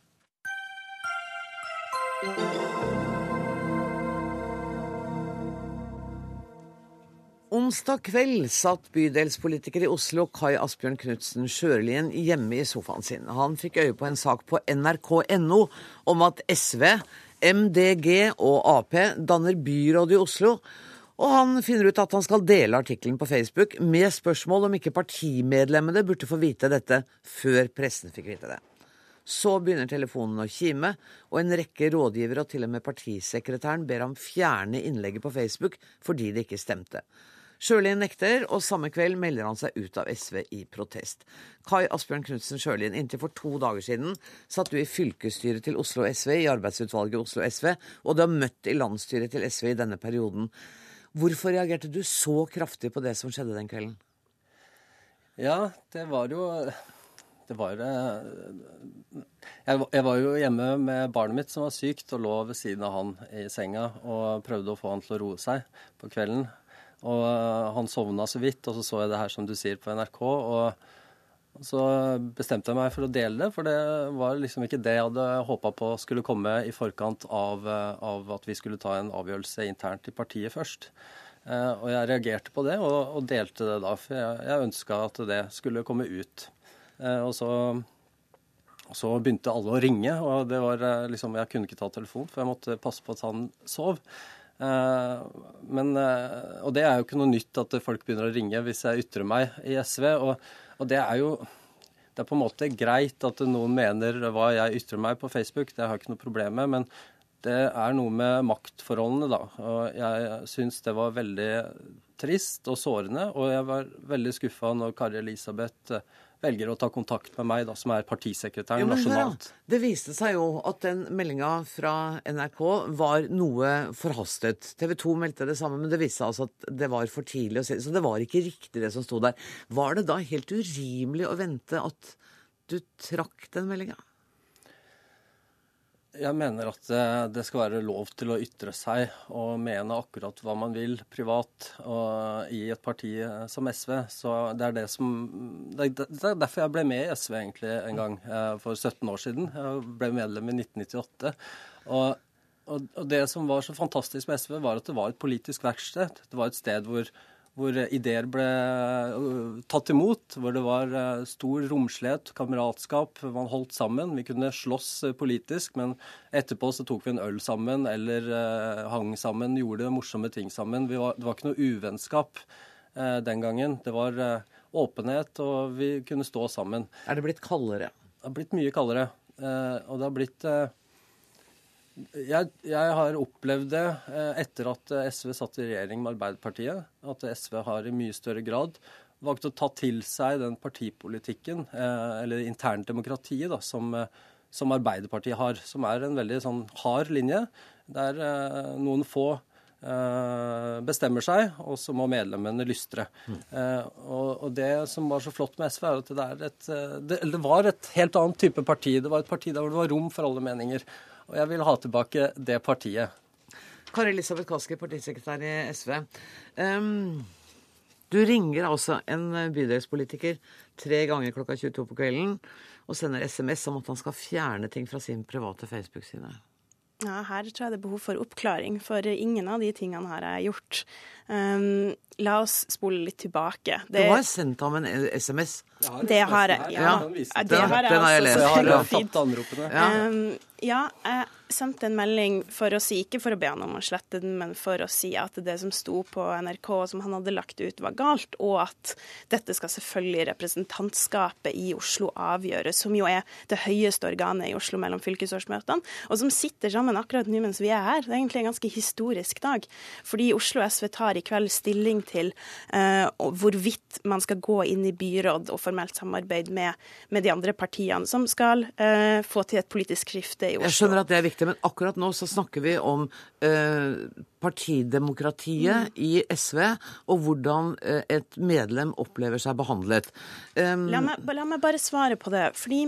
Onsdag kveld satt bydelspolitiker i Oslo Kai Asbjørn Knutsen Sjørlien hjemme i sofaen sin. Han fikk øye på en sak på nrk.no om at SV, MDG og Ap danner byråd i Oslo. Og han finner ut at han skal dele artikkelen på Facebook med spørsmål om ikke partimedlemmene burde få vite dette før pressen fikk vite det. Så begynner telefonen å kime, og en rekke rådgivere og til og med partisekretæren ber ham fjerne innlegget på Facebook fordi det ikke stemte. Sjølien nekter, og samme kveld melder han seg ut av SV i protest. Kai Asbjørn Knutsen Sjølien, inntil for to dager siden satt du i fylkesstyret til Oslo SV, i arbeidsutvalget Oslo SV, og du har møtt i landsstyret til SV i denne perioden. Hvorfor reagerte du så kraftig på det som skjedde den kvelden? Ja, det var jo det var eh, jeg, var jo hjemme med barnet mitt som var sykt, og lå ved siden av han i senga og prøvde å få han til å roe seg på kvelden. Og eh, han sovna så vidt, og så så jeg det her som du sier på NRK. Og så bestemte jeg meg for å dele det, for det var liksom ikke det jeg hadde håpa på skulle komme i forkant av, av, at vi skulle ta en avgjørelse internt i partiet først. Og jeg reagerte på det og delte det da, for jeg, jeg ønska at det skulle komme ut. Og så, så begynte alle å ringe, og det var liksom, jeg kunne ikke ta telefonen, for jeg måtte passe på at han sov. Eh, men, eh, og det er jo ikke noe nytt at folk begynner å ringe hvis jeg ytrer meg i SV. Og, og det er jo det er på en måte greit at noen mener hva jeg ytrer meg på Facebook, det har jeg ikke noe problem med. Men det er noe med maktforholdene, da. Og jeg syns det var veldig trist og sårende. Og jeg var veldig skuffa når Kari Elisabeth velger å ta kontakt med meg, da, som er partisekretæren jo, nasjonalt. Hør, det viste seg jo at den meldinga fra NRK var noe forhastet. TV 2 meldte det samme, men det viste seg altså at det var for tidlig å se. Så det var ikke riktig det som sto der. Var det da helt urimelig å vente at du trakk den meldinga? Jeg mener at eh, det skal være lov til å ytre seg og mene akkurat hva man vil privat og i et parti eh, som SV. Så det er det som Det er derfor jeg ble med i SV egentlig en gang eh, for 17 år siden. Jeg ble medlem i 1998. Og, og det som var så fantastisk med SV, var at det var et politisk verksted. Det var et sted hvor hvor ideer ble øh, tatt imot, hvor det var øh, stor romslighet, kameratskap, man holdt sammen. Vi kunne slåss politisk, men etterpå så tok vi en øl sammen eller hang sammen, gjorde morsomme ting sammen. Var, det var ikke noe uvennskap den gangen. Det var åpenhet, og vi kunne stå sammen. Er det blitt kaldere? Det har blitt mye kaldere. Og det har blitt jeg, jeg, har opplevd det eh, etter at eh, SV satt i regjering med Arbeiderpartiet. At SV har i mye større grad valgt å ta til seg den partipolitikken, eh, eller interndemokratiet, da, som, som Arbeiderpartiet har. Som er en veldig sånn hard linje, der noen få bestemmer seg, og så må medlemmene lystre. Mm. Og, og, det som var så flott med SV, er at det, et, det, det var et helt annet type parti. Det var et parti der hvor det var rom for alle meninger. Og jeg vil ha tilbake det partiet. Kari Elisabeth Kaski, partisekretær i SV. Um, du ringer altså en bydelspolitiker tre ganger klokka 22 på kvelden og sender SMS om at han skal fjerne ting fra sin private Facebook-side. Ja, her tror jeg det er behov for oppklaring, for ingen av de tingene har jeg gjort. Um, la oss spole litt tilbake. Det, du har sendt ham en SMS. Det har jeg. Ja, ja. det har jeg, altså. Så jeg har Um, ja, jeg sendte en melding for å si, ikke for å be han om å slette den, men for å si at det som sto på NRK som han hadde lagt ut, var galt, og at dette skal selvfølgelig representantskapet i Oslo avgjøre, som jo er det høyeste organet i Oslo mellom fylkesårsmøtene, og som sitter sammen akkurat nå mens vi er her. Det er egentlig en ganske historisk dag, fordi Oslo SV tar i kveld stilling til uh, hvorvidt man skal gå inn i byråd og formelt samarbeid med, med de andre partiene, som skal uh, få til et politisk skifte i Oslo. Jeg skjønner at det er viktig, men akkurat nå så snakker vi om eh, partidemokratiet mm. i SV, og hvordan eh, et medlem opplever seg behandlet. Um, la, meg, la meg bare svare på det. fordi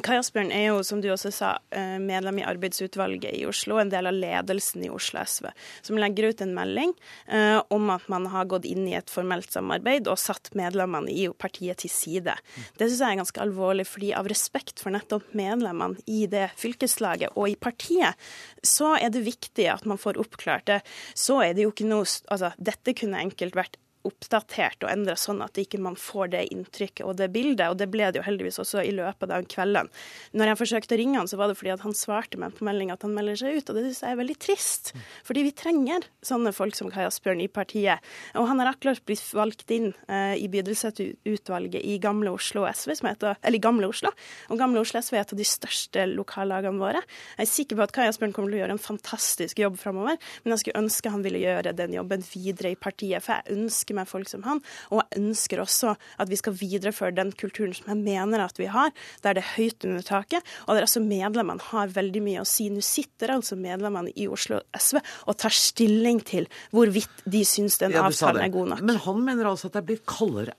Kai Asbjørn er jo, som du også sa, eh, medlem i arbeidsutvalget i Oslo, en del av ledelsen i Oslo SV, som legger ut en melding eh, om at man har gått inn i et formelt samarbeid og satt medlemmene i partiet til side. Det syns jeg er ganske alvorlig, fordi av respekt for nettopp medlemmene i det fylkeslaget og i partiet, så er det viktig at man får oppklart det. Så er det jo ikke noe Altså, dette kunne enkelt vært oppdatert og endra sånn at ikke man får det inntrykket og det bildet. Og det ble det jo heldigvis også i løpet av kvelden. Når jeg forsøkte å ringe han, så var det fordi at han svarte meg på melding at han melder seg ut, og det syns jeg er veldig trist. Fordi vi trenger sånne folk som Kai Asbjørn i partiet. Og han har akkurat blitt valgt inn uh, i bydelsutvalget i Gamle Oslo SV, som heter, eller Gamle Oslo. Og Gamle Oslo SV er et av de største lokallagene våre. Jeg er sikker på at Kai Asbjørn kommer til å gjøre en fantastisk jobb framover, men jeg skulle ønske han ville gjøre den jobben videre i partiet. for jeg ønsker ønsker meg folk som han. Og jeg ønsker også at vi skal videreføre den kulturen som jeg mener at vi har, der det er høyt under taket, og der altså medlemmene har veldig mye å si. Nå sitter altså medlemmene i Oslo SV og tar stilling til hvorvidt de syns den ja, avtalen er god nok. Men han mener altså at det er blitt kaldere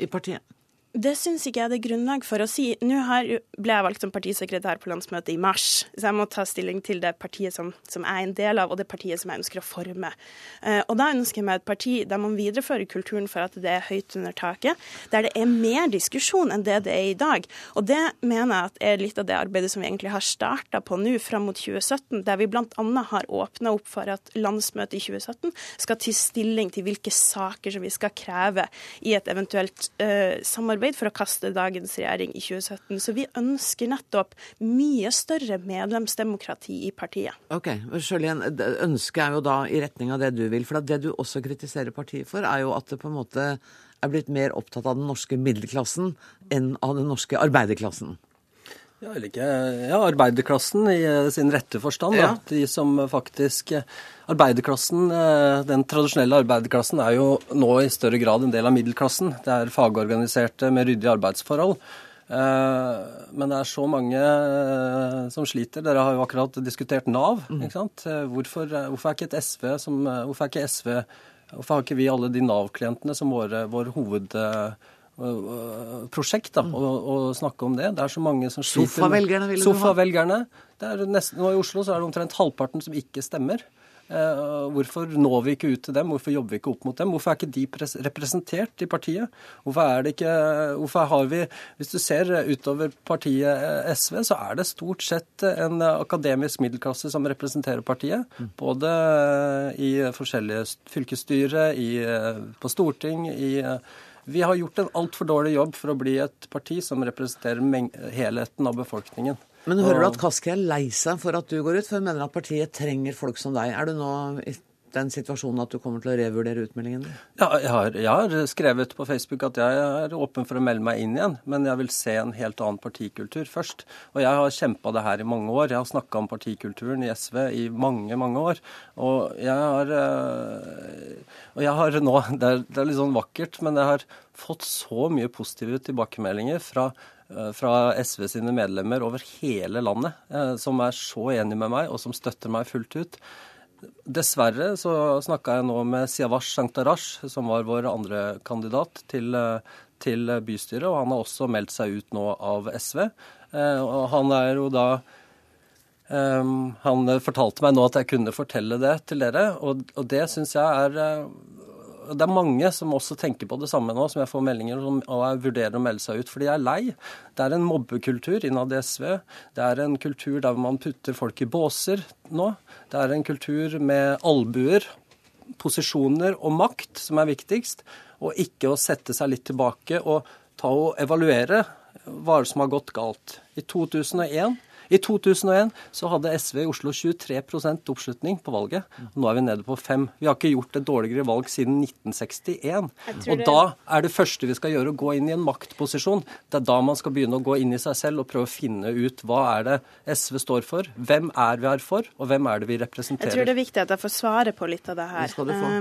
i partiet? Det syns ikke jeg det er grunnlag for å si. Nå ble jeg valgt som partisekretær på landsmøtet i mars, så jeg må ta stilling til det partiet som, som jeg er en del av, og det partiet som jeg ønsker å forme. Uh, og da ønsker jeg meg et parti der man viderefører kulturen for at det er høyt under taket, der det er mer diskusjon enn det det er i dag. Og det mener jeg at er litt av det arbeidet som vi egentlig har starta på nå fram mot 2017, der vi bl.a. har åpna opp for at landsmøtet i 2017 skal ta stilling til hvilke saker som vi skal kreve i et eventuelt uh, samarbeid samarbeid for å kaste dagens regjering i 2017. Så vi ønsker nettopp mye større medlemsdemokrati i partiet. Ok, Sjølien, Ønsket er jo da i retning av det du vil. For det du også kritiserer partiet for, er jo at det på en måte er blitt mer opptatt av den norske middelklassen enn av den norske arbeiderklassen. Ja, eller ikke ja, arbeiderklassen i eh, sin rette forstand. Ja. De som faktisk eh, Arbeiderklassen, eh, den tradisjonelle arbeiderklassen, er jo nå i større grad en del av middelklassen. Det er fagorganiserte med ryddige arbeidsforhold. Men det er så mange som sliter. Dere har jo akkurat diskutert Nav. Mm. ikke sant? Hvorfor, hvorfor er ikke et SV som Hvorfor er ikke SV Hvorfor har ikke vi alle de Nav-klientene som våre, vår hoved prosjekt da, å, å, snakke om det. Det er så mange som sliter Sofavelgerne, vil du Sofavelgerne. Nå I Oslo så er det omtrent halvparten som ikke stemmer. Eh, hvorfor når vi ikke ut til dem? Hvorfor jobber vi ikke opp mot dem? Hvorfor er ikke de representert i partiet? Hvorfor er det ikke Hvorfor har vi Hvis du ser utover partiet eh, SV, så er det stort sett en akademisk middelklasse som representerer partiet. Mm. Både i forskjellige fylkesstyrer, på storting, i vi har gjort en altfor dårlig jobb for å bli et parti som representerer helheten av befolkningen. Men hører du at Kaski er lei seg for at du går ut, for hun mener at partiet trenger folk som deg. Er du nå den situasjonen at du kommer til å revurdere utmeldingen din? Ja, jeg har, jeg har, skrevet på Facebook at jeg er åpen for å melde meg inn igjen, men jeg vil se en helt annen partikultur først. Og jeg har kjempa det her i mange år. Jeg har snakka om partikulturen i SV i mange, mange år. Og jeg har, øh, og jeg har nå det er, det er litt sånn vakkert, men jeg har fått så mye positive tilbakemeldinger fra øh, fra SV sine medlemmer over hele landet, øh, som er så enig med meg og som støtter meg fullt ut. Dessverre så snakka jeg nå med Siavash Sankhtarash, som var vår andre kandidat til, til, bystyret, og han har også meldt seg ut nå av SV. Eh, og han er jo da um, Han fortalte meg nå at jeg kunne fortelle det til dere, og, og det syns jeg er det er mange som også tenker på det samme nå, som jeg får meldinger om og jeg vurderer å melde seg ut. Fordi jeg er lei. Det er en mobbekultur innad i SV. Det er en kultur der man putter folk i båser nå. Det er en kultur med albuer, posisjoner og makt som er viktigst. Og ikke å sette seg litt tilbake og ta og evaluere hva som har gått galt. I 2001 i 2001 så hadde SV i Oslo 23% oppslutning på valget. Nå er vi nede på 5 Vi har ikke gjort et dårligere valg siden 1961. Og da er det første vi skal gjøre, å gå inn i en maktposisjon. Det er da man skal begynne å gå inn i seg selv og prøve å finne ut hva er det SV står for, hvem er vi her for, og hvem er det vi representerer. Jeg tror det er viktig at jeg får svare på litt av det her. Det skal du få.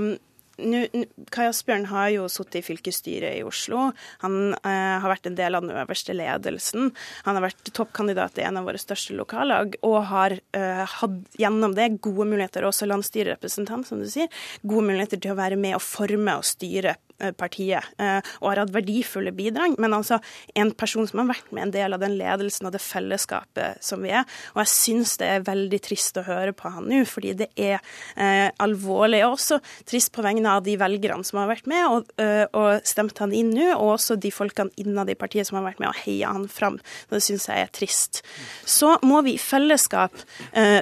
Kai Asbjørn har jo sittet i fylkesstyret i Oslo. Han eh, har vært en del av den øverste ledelsen. Han har vært toppkandidat i en av våre største lokallag og har eh, hatt gjennom det gode muligheter, også landsstyrerepresentant, som du sier, gode muligheter til å være med og forme og styre partiet eh, og har hatt verdifulle bidrag. Men altså en person som har vært med en del av den ledelsen og det fellesskapet som vi er. Og jeg syns det er veldig trist å høre på han nå, fordi det er eh, alvorlig. Og også trist på vegne av de velgerne som har vært med og, øh, og stemt han inn nå, og også de folkene innad i partiet som har vært med og heia han fram. Det syns jeg er trist. Så må vi i fellesskap eh,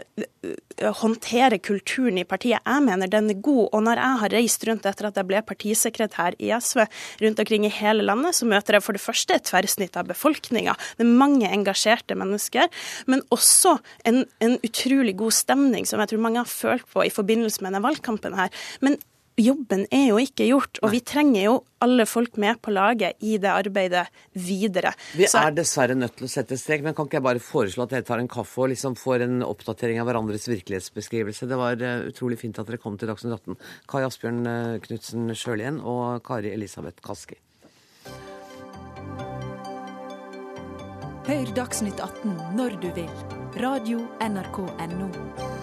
håndtere kulturen i partiet. Jeg mener den er god. Og når jeg har reist rundt etter at jeg ble partisekretær i SV rundt omkring i hele landet, så møter jeg for det første et tverrsnitt av befolkninga. Det er mange engasjerte mennesker, men også en, en utrolig god stemning som jeg tror mange har følt på i forbindelse med denne valgkampen her. Men jobben er jo ikke gjort, og vi trenger jo alle folk med på laget i det arbeidet videre. Vi er dessverre nødt til å sette strek, men kan ikke jeg bare foreslå at dere tar en kaffe og liksom får en oppdatering av hverandres virkelighetsbeskrivelse? Det var uh, utrolig fint at dere kom til Dagsnytt 18. Kai Asbjørn uh, Knutsen Sjølien og Kari Elisabeth Kaski. Hør Dagsnytt 18 når du vil. Radio NRK Radio.nrk.no.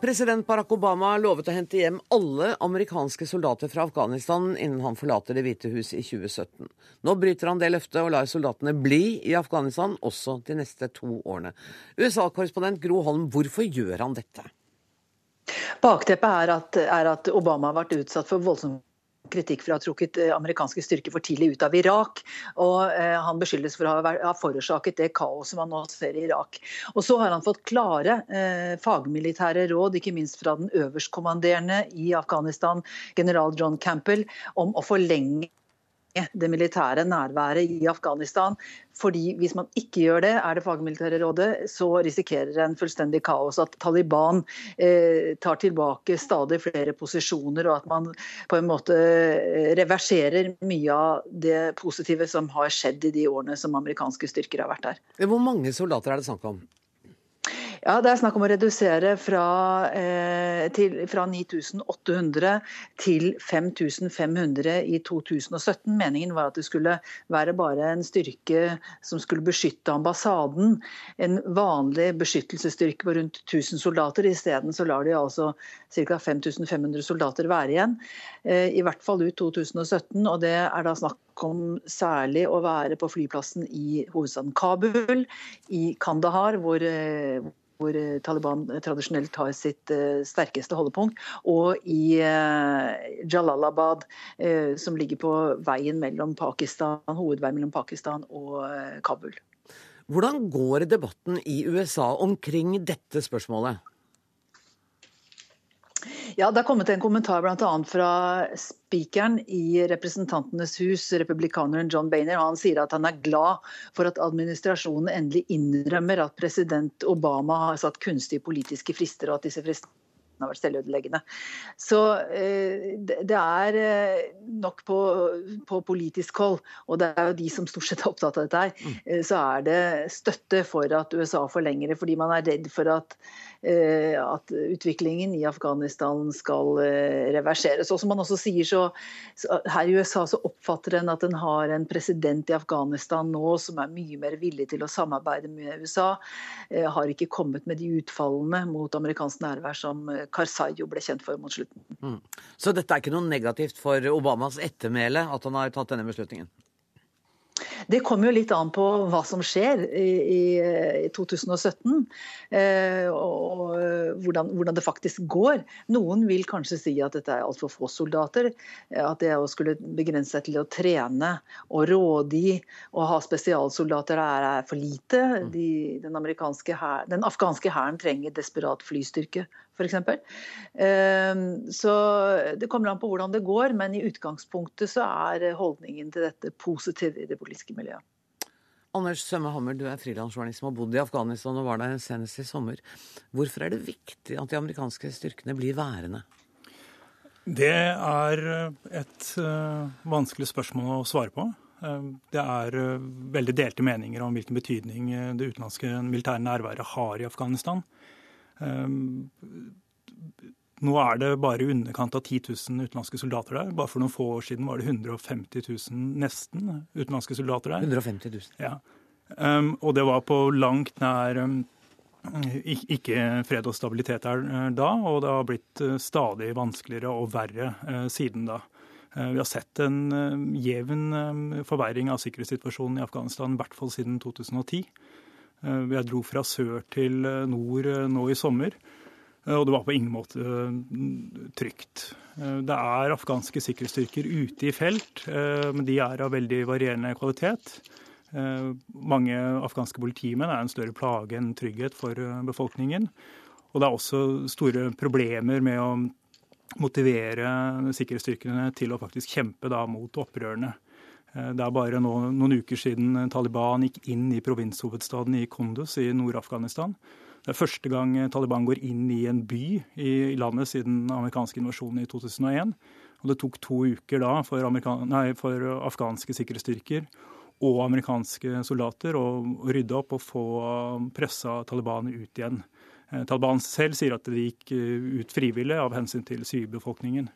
President Barack Obama lovet å hente hjem alle amerikanske soldater fra Afghanistan innen han forlater Det hvite hus i 2017. Nå bryter han det løftet og lar soldatene bli i Afghanistan også de neste to årene. USA-korrespondent Gro Holm, hvorfor gjør han dette? Bakteppet er at, er at Obama har vært utsatt for voldsom kritikk for å ha trukket eh, amerikanske styrker for tidlig ut av Irak. og eh, Han beskyldes for å ha, forårsaket det kaoset man nå ser i Irak. Og Så har han fått klare eh, fagmilitære råd, ikke minst fra den øverstkommanderende i Afghanistan, general John Campbell, om å forlenge det militære nærværet i Afghanistan. Fordi Hvis man ikke gjør det, er det fagmilitære rådet, så risikerer en fullstendig kaos. At Taliban eh, tar tilbake stadig flere posisjoner, og at man på en måte eh, reverserer mye av det positive som har skjedd i de årene som amerikanske styrker har vært der. Hvor mange soldater er det snakk om? Ja, Det er snakk om å redusere fra, eh, fra 9800 til 5500 i 2017. Meningen var at det skulle være bare en styrke som skulle beskytte ambassaden. En vanlig beskyttelsesstyrke på rundt 1000 soldater. Isteden lar de altså ca. 5500 soldater være igjen. Eh, I hvert fall ut 2017. og det er da snakk om særlig å være på flyplassen i hovedstaden Kabul, i Kandahar, hvor, eh, hvor eh, Taliban tradisjonelt har sitt sterkeste holdepunkt, og i Jalalabad, som ligger på veien mellom Pakistan, hovedveien mellom Pakistan og Kabul. Hvordan går debatten i USA omkring dette spørsmålet? Ja, Det har kommet en kommentar bl.a. fra spikeren i Representantenes hus, republikaneren John Boehner. Han sier at han er glad for at administrasjonen endelig innrømmer at president Obama har satt kunstige politiske frister, og at disse fristene har vært selvødeleggende. Så eh, det er eh, nok på, på, politisk hold, og det er jo de som stort sett er opptatt av dette her, mm. eh, så er det støtte for at USA forlenger det, fordi man er redd for at at utviklingen i Afghanistan skal eh, reverseres. Og som man også sier, så, så Her i USA så oppfatter en at en har en president i Afghanistan nå som er mye mer villig til å samarbeide med USA. Eh, har ikke kommet med de utfallene mot amerikansk nærvær som Karzai jo ble kjent for mot slutten. Mm. Så dette er ikke noe negativt for Obamas ettermæle at han har tatt denne beslutningen? Det kommer jo litt an på hva som skjer i, i, i 2017. Eh, og hvordan, hvordan, det faktisk går. Noen vil kanskje si at dette er altfor få soldater. At det å skulle begrense seg til å trene og rådgi og ha spesialsoldater er, er for lite. De, den, her, den afghanske hæren trenger desperat flystyrke f.eks. Ehm, så det kommer an på hvordan det går, men i utgangspunktet så er holdningen til dette positiv i det politiske miljøet. Anders Sømme Hammer, du er frilansjournalist som har bodd i Afghanistan og var der senest i sommer. Hvorfor er det viktig at de amerikanske styrkene blir værende? Det er et uh, vanskelig spørsmål å svare på. Uh, det er uh, veldig delte meninger om hvilken betydning det utenlandske militære nærværet har i Afghanistan. Ehm, nå er det bare i underkant av 10 000 utenlandske soldater der. Bare for noen få år siden var det 150 000 nesten utenlandske soldater der. 150 000. Ja. Um, og det var på langt nær um, ikke fred og stabilitet der uh, da, og det har blitt uh, stadig vanskeligere og verre uh, siden da. Vi har sett en jevn forverring av sikkerhetssituasjonen i Afghanistan, i hvert fall siden 2010. Eh, jeg dro fra sør til eh, nord eh, nå i sommer, og det var på ingen måte trygt. Det er afghanske sikkerhetsstyrker ute i felt, men de er av veldig varierende kvalitet. Mange afghanske politimenn er en større plage enn trygghet for befolkningen. Og det er også store problemer med å motivere sikkerhetsstyrkene til å faktisk kjempe mot opprørerne. Eh, det er bare nå, noen uker siden Taliban gikk inn i provinshovedstaden i Kunduz i Nord-Afghanistan. Det er første gang Taliban går inn i en by i landet siden den amerikanske invasjonen i 2001. Og det tok to uker da for, nei, for afghanske sikkerhetsstyrker og amerikanske soldater å rydde opp og få pressa Taliban ut igjen. Eh, Taliban selv sier at de gikk ut frivillig av hensyn til sivilbefolkningen.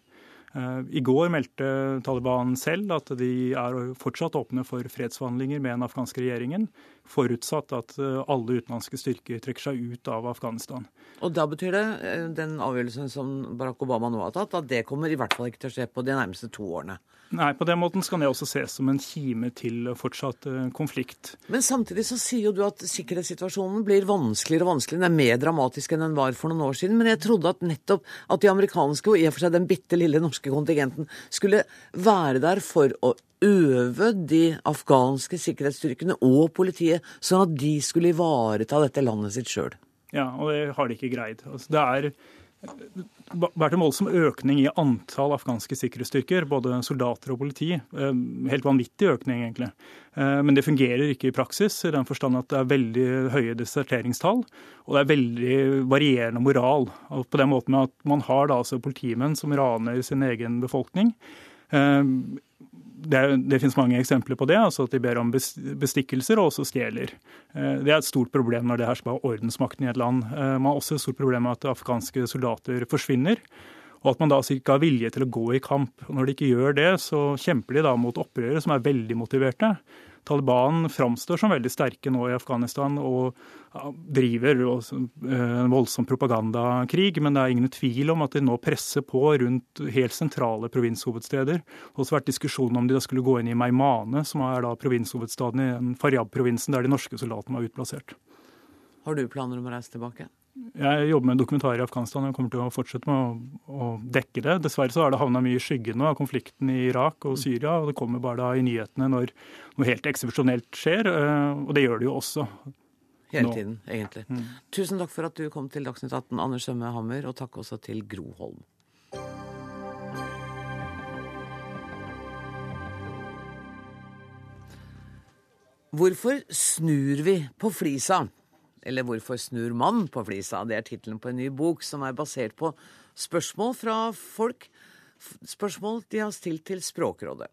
Eh, I går meldte Taliban selv at de er fortsatt åpne for fredsforhandlinger med den afghanske regjeringen. Forutsatt at eh, alle utenlandske styrker trekker seg ut av Afghanistan. Og da betyr det, eh, den avgjørelsen som Barack Obama nå har tatt, at det kommer i hvert fall ikke til å skje på de nærmeste to årene? Nei, på den måten skal det også ses som en kime til fortsatt eh, konflikt. Men samtidig så sier jo du at sikkerhetssituasjonen blir vanskeligere og vanskeligere. Den er mer dramatisk enn den var for noen år siden. Men jeg trodde at nettopp at de amerikanske, og i og for seg den bitte lille norske kontingenten, skulle være der for å øve de afghanske sikkerhetsstyrkene og politiet, sånn at de skulle ivareta dette landet sitt sjøl. Ja, og det har de ikke greid. Altså, det er vært en voldsom økning i antall afghanske sikkerhetsstyrker, både soldater og politi. Eh, helt vanvittig økning, egentlig. Eh, men det fungerer ikke i praksis, i den forstand at det er veldig høye deserteringstall. Og det er veldig varierende moral. På den måten at man har da altså politimenn som raner sin egen befolkning. Det, det, finnes mange eksempler på det, altså at de ber om bestikkelser og også stjeler. Eh, det er et stort problem når det her skal ha ordensmakten i et land. Eh, man har også et stort problem med at afghanske soldater forsvinner. Og at man da ikke har vilje til å gå i kamp. Og når de ikke gjør det, så kjemper de da mot opprørere som er veldig motiverte. Taliban framstår som veldig sterke nå i Afghanistan og driver eh, en voldsom propagandakrig, men det er ingen tvil om at de nå presser på rundt helt sentrale provinshovedsteder. Det har også vært diskusjon om de da skulle gå inn i Meimane, som er da provinshovedstaden i Faryab-provinsen, der de norske soldatene var utplassert. Har du planer om å reise tilbake? Jeg jobber med en dokumentar i Afghanistan og kommer til å fortsette med å, å dekke det. Dessverre så har det havna mye i skyggen nå av konflikten i Irak og Syria. og Det kommer bare da i nyhetene når noe helt eksepsjonelt skjer, eh, og det gjør det jo også. Hele nå. tiden, egentlig. Mm. Tusen takk for at du kom til Dagsnytt 18, Anders Sømme Hammer, og takk også til Gro Holm. Hvorfor snur vi på flisa? Eller 'Hvorfor snur man på flisa?' Det er tittelen på en ny bok som er basert på spørsmål fra folk. Spørsmål de har stilt til Språkrådet.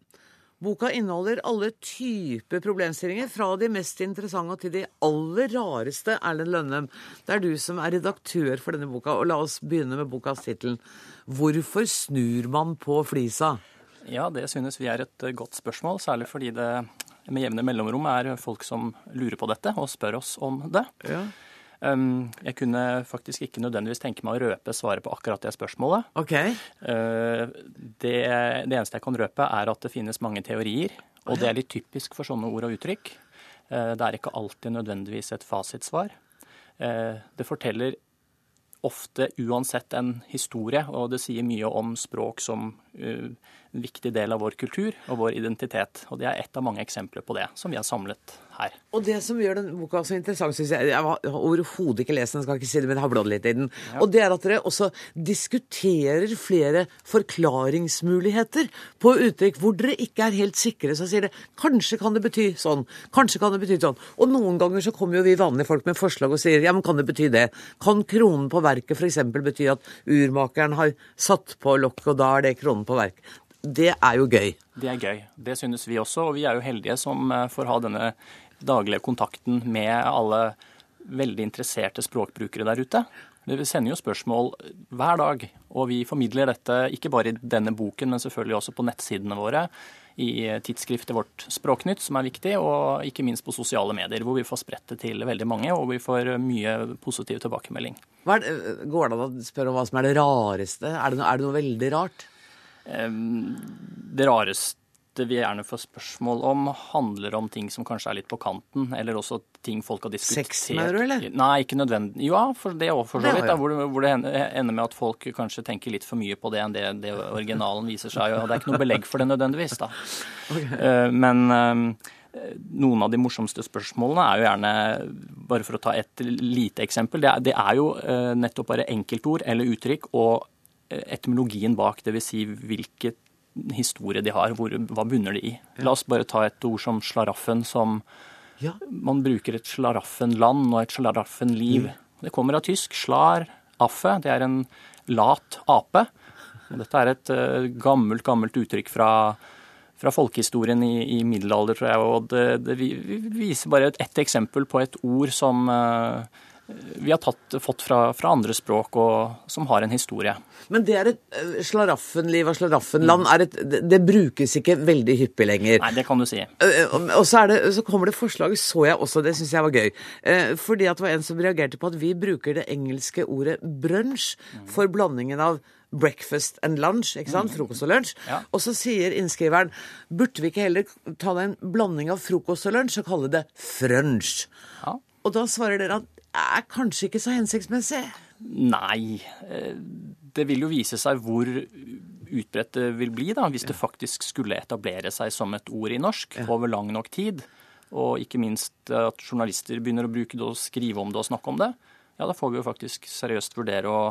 Boka inneholder alle typer problemstillinger, fra de mest interessante til de aller rareste. Erlend Lønnem, det er du som er redaktør for denne boka, og la oss begynne med bokas tittel. Hvorfor snur man på flisa? Ja, det synes vi er et godt spørsmål, særlig fordi det med jevne mellomrom er folk som lurer på dette og spør oss om det. Ja. Um, jeg kunne faktisk ikke nødvendigvis tenke meg å røpe svaret på akkurat det spørsmålet. Okay. Uh, det, det, eneste jeg kan røpe, er at det finnes mange teorier. Og det er litt typisk for sånne ord og uttrykk. Uh, det er ikke alltid nødvendigvis et fasitsvar. Uh, det forteller ofte uansett en historie, og det sier mye om språk som en viktig del av vår kultur og vår identitet. Og det er ett av mange eksempler på det som vi har samlet her. Og det som gjør den boka så interessant, syns jeg Jeg har overhodet ikke lest den, skal ikke si det, men jeg har bladd litt i den. Ja. Og det er at dere også diskuterer flere forklaringsmuligheter på uttrykk hvor dere ikke er helt sikre. Så sier det kanskje kan det bety sånn, kanskje kan det bety sånn. Og noen ganger så kommer jo vi vanlige folk med forslag og sier ja, men kan det bety det? Kan kronen på verket f.eks. bety at urmakeren har satt på lokket, og da er det kronen på verket? Det er jo gøy. Det er gøy. Det synes vi også. Og vi er jo heldige som eh, får ha denne daglige kontakten med alle veldig interesserte språkbrukere der ute. Vi sender jo spørsmål hver dag, og vi formidler dette ikke bare i denne boken, men selvfølgelig også på nettsidene våre, i tidsskriftet vårt Språknytt, som er viktig, og ikke minst på sosiale medier, hvor vi får spredt det til veldig mange, og vi får mye positiv tilbakemelding. Det, går det an å spørre om hva som er det rareste? Er det, er det noe veldig rart? Det rareste vi gjerne får spørsmål om, handler om ting som kanskje er litt på kanten, eller også ting folk har diskutert. Sex, mener du, eller? Nei, ikke nødvendig. Ja, for det òg, for så vidt. Hvor, hvor, det ender med at folk kanskje tenker litt for mye på det enn det, det originalen viser seg. Og det er ikke noe belegg for det nødvendigvis, da. Okay. Eh, men eh, noen av de morsomste spørsmålene er jo gjerne, bare for å ta et lite eksempel, det er, det er jo eh, nettopp bare enkeltord eller uttrykk og etymologien bak, dvs. Si hvilket historie de har, hvor, hva bunner de i. La oss bare ta et ord som slaraffen, som ja. Man bruker et slaraffenland og et slaraffenliv. Mm. Det kommer av tysk. Slar, affe. Det er en lat ape. Og dette er et uh, gammelt, gammelt uttrykk fra, fra folkehistorien i, i, middelalder, tror jeg. Og det, det viser bare ett et eksempel på et ord som uh, vi har tatt, fått fra, fra, andre språk og som har en historie. Men det er et eh, slaraffenliv og slaraffenland. Mm. Et, det, det, brukes ikke veldig hyppig lenger. Nei, det kan du si. Og så, det, så kommer det forslag, så jeg også, det syns jeg var gøy. Fordi at det var en som reagerte på at vi bruker det engelske ordet brunsj for blandingen av breakfast and lunch, ikke sant? Mm. Frokost og lunsj. Ja. Og så sier innskriveren burde vi ikke heller ta en blanding av frokost og lunsj og kalle det frunch? Ja. Og da svarer dere at er kanskje ikke så hensiktsmessig? Nei. Eh, det vil jo vise seg hvor utbredt det vil bli, da, hvis det faktisk skulle etablere seg som et ord i norsk over lang nok tid. Og ikke minst at journalister begynner å bruke det og skrive om det og snakke om det. Ja, da får vi jo faktisk seriøst vurdere å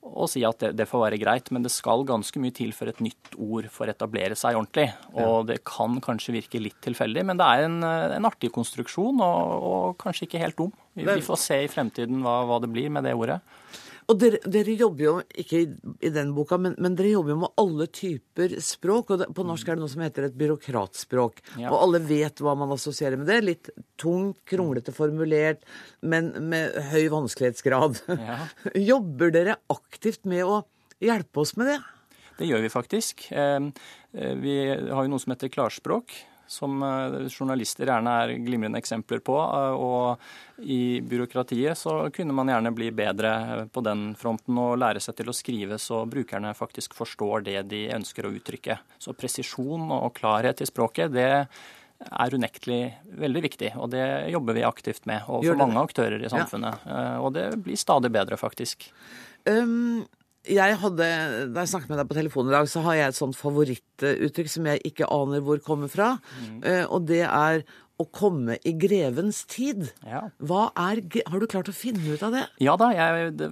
og si at det, det, får være greit, men det skal ganske mye til for et nytt ord får etablere seg ordentlig. Og det kan kanskje virke litt tilfeldig, men det er en, en artig konstruksjon, og, og, kanskje ikke helt dum. Vi, vi får se i fremtiden hva, hva, det blir med det ordet. Og dere, dere, jobber jo, ikke i, i den boka, men, men, dere jobber jo med alle typer språk. og det, På norsk er det noe som heter et byråkratspråk. Ja. Og alle vet hva man assosierer med det. Litt tungt, kronglete formulert, men med høy vanskelighetsgrad. Ja. jobber dere aktivt med å hjelpe oss med det? Det gjør vi faktisk. Eh, eh, vi har jo noe som heter klarspråk som eh, journalister gjerne er glimrende eksempler på. Eh, og i byråkratiet så kunne man gjerne bli bedre på den fronten og lære seg til å skrive så brukerne faktisk forstår det de ønsker å uttrykke. Så presisjon og klarhet i språket, det er unektelig veldig viktig, og det jobber vi aktivt med overfor mange aktører i samfunnet. Ja. Eh, og det blir stadig bedre, faktisk. Um, jeg hadde, Da jeg snakket med deg på telefonen i dag, så har jeg et sånt favorittuttrykk som jeg ikke aner hvor kommer fra. Mm. Uh, og det er å komme i grevens tid. Ja. Er, Har du klart å finne ut av det? Ja da. Jeg, det,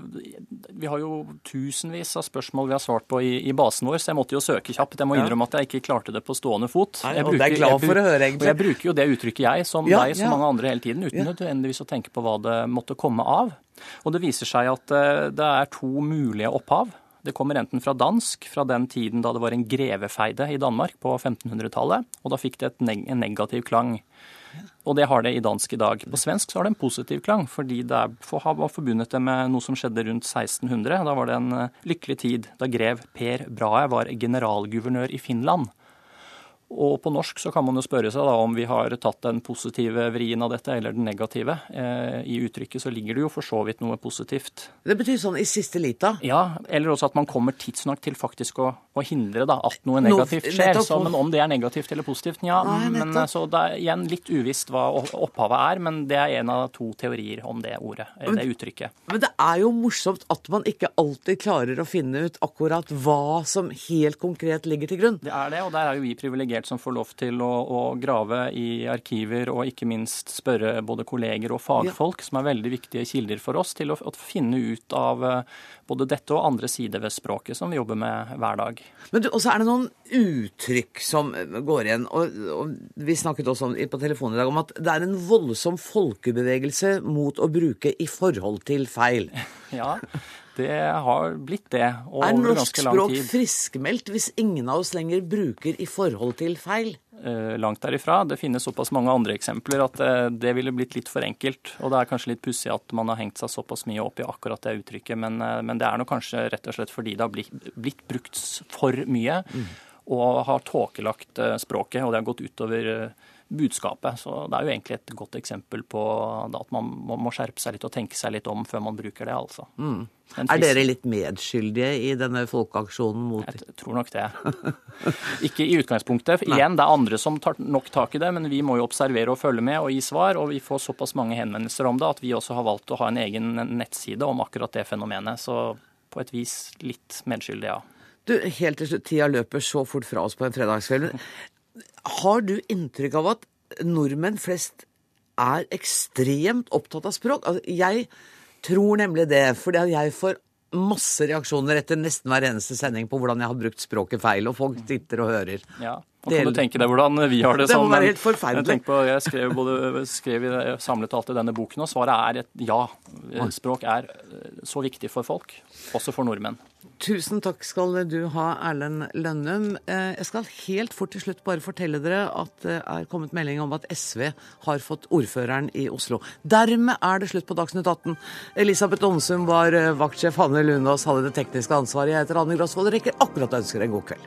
vi har jo tusenvis av spørsmål vi har svart på i, i, basen vår, så jeg måtte jo søke kjapt. Jeg må innrømme at jeg ikke klarte det på stående fot. Nei, jeg, bruker, det er glad for å høre, egentlig. Jeg bruker jo det uttrykket, jeg, som ja, deg, som ja. mange andre hele tiden, uten nødvendigvis å tenke på hva det måtte komme av. Og det viser seg at eh, det er to mulige opphav. Det kommer enten fra dansk, fra den tiden da det var en grevefeide i Danmark på 1500-tallet, og da fikk det neg en negativ klang. Og det har det i dansk i dag. På svensk så har det en positiv klang, fordi det var forbundet det med noe som skjedde rundt 1600. Da var det en eh, lykkelig tid da grev Per Brahe var generalguvernør i Finland. Og på norsk så kan man jo spørre seg da om vi har tatt den positive vrien av dette, eller den negative. Eh, I uttrykket så ligger det jo for så vidt noe positivt. Det betyr sånn i siste lita? Ja, eller også at man kommer tidsnok til faktisk å, å hindre da, at noe negativt skjer. Så, men om det er negativt eller positivt, ja. Nei, men, eh, så det er igjen litt uvisst hva opphavet er, men det er en av to teorier om det ordet, eh, det uttrykket. Men det er jo morsomt at man ikke alltid klarer å finne ut akkurat hva som helt konkret ligger til grunn. Det er det, og der er jo vi privilegerte som får lov til å, å, grave i arkiver og ikke minst spørre både kolleger og fagfolk, ja. som er veldig viktige kilder for oss, til å, å, finne ut av eh, både dette og andre sider ved språket som vi jobber med hver dag. Men Og så er det noen uttrykk som går igjen. og, og Vi snakket også om, på telefonen i dag om at det er en voldsom folkebevegelse mot å bruke i forhold til feil. Ja, det har blitt det tid. Er norsk språk friskmeldt hvis ingen av oss lenger bruker i forhold til feil? Eh, langt derifra. Det finnes såpass mange andre eksempler at eh, det ville blitt litt for enkelt. Og det er kanskje litt pussig at man har hengt seg såpass mye opp i akkurat det uttrykket, men, eh, men det er nok kanskje rett og slett fordi det har blitt, blitt brukt for mye. Mm. Og har tåkelagt språket, og det har gått utover budskapet. Så det er jo egentlig et godt eksempel på at man må skjerpe seg litt og tenke seg litt om før man bruker det, altså. Mm. Er dere litt medskyldige i denne folkeaksjonen mot Jeg tror nok det. Ikke i utgangspunktet. Igjen, det er andre som tar nok tak i det, men vi må jo observere og følge med og gi svar. Og vi får såpass mange henvendelser om det at vi også har valgt å ha en egen nettside om akkurat det fenomenet. Så på et vis litt medskyldig, ja. Du, helt til slutt, Tida løper så fort fra oss på en fredagskveld. Har du inntrykk av at nordmenn flest er ekstremt opptatt av språk? Altså, jeg tror nemlig det, fordi jeg får masse reaksjoner etter nesten hver eneste sending på hvordan jeg har brukt språket feil, og folk sitter og hører. Ja, Nå kan du tenke deg hvordan vi har det. Det må sånn, være helt forferdelig. Jeg, på, jeg skrev, både, skrev i- samlet alt i denne boken, og svaret er et ja. Språk er eh, så viktig for folk, også for nordmenn. Tusen takk skal du ha, Erlend Lønnum. Eh, Jeg skal helt fort til slutt bare fortelle dere at det er kommet melding om at SV har fått ordføreren i Oslo. Dermed er det slutt på Dagsnytt 18. Elisabeth Onsum var eh, vaktsjef, Hanne Lunås hadde det tekniske ansvaret. Jeg heter Anne Grosvold rekker akkurat å ønske deg en god kveld.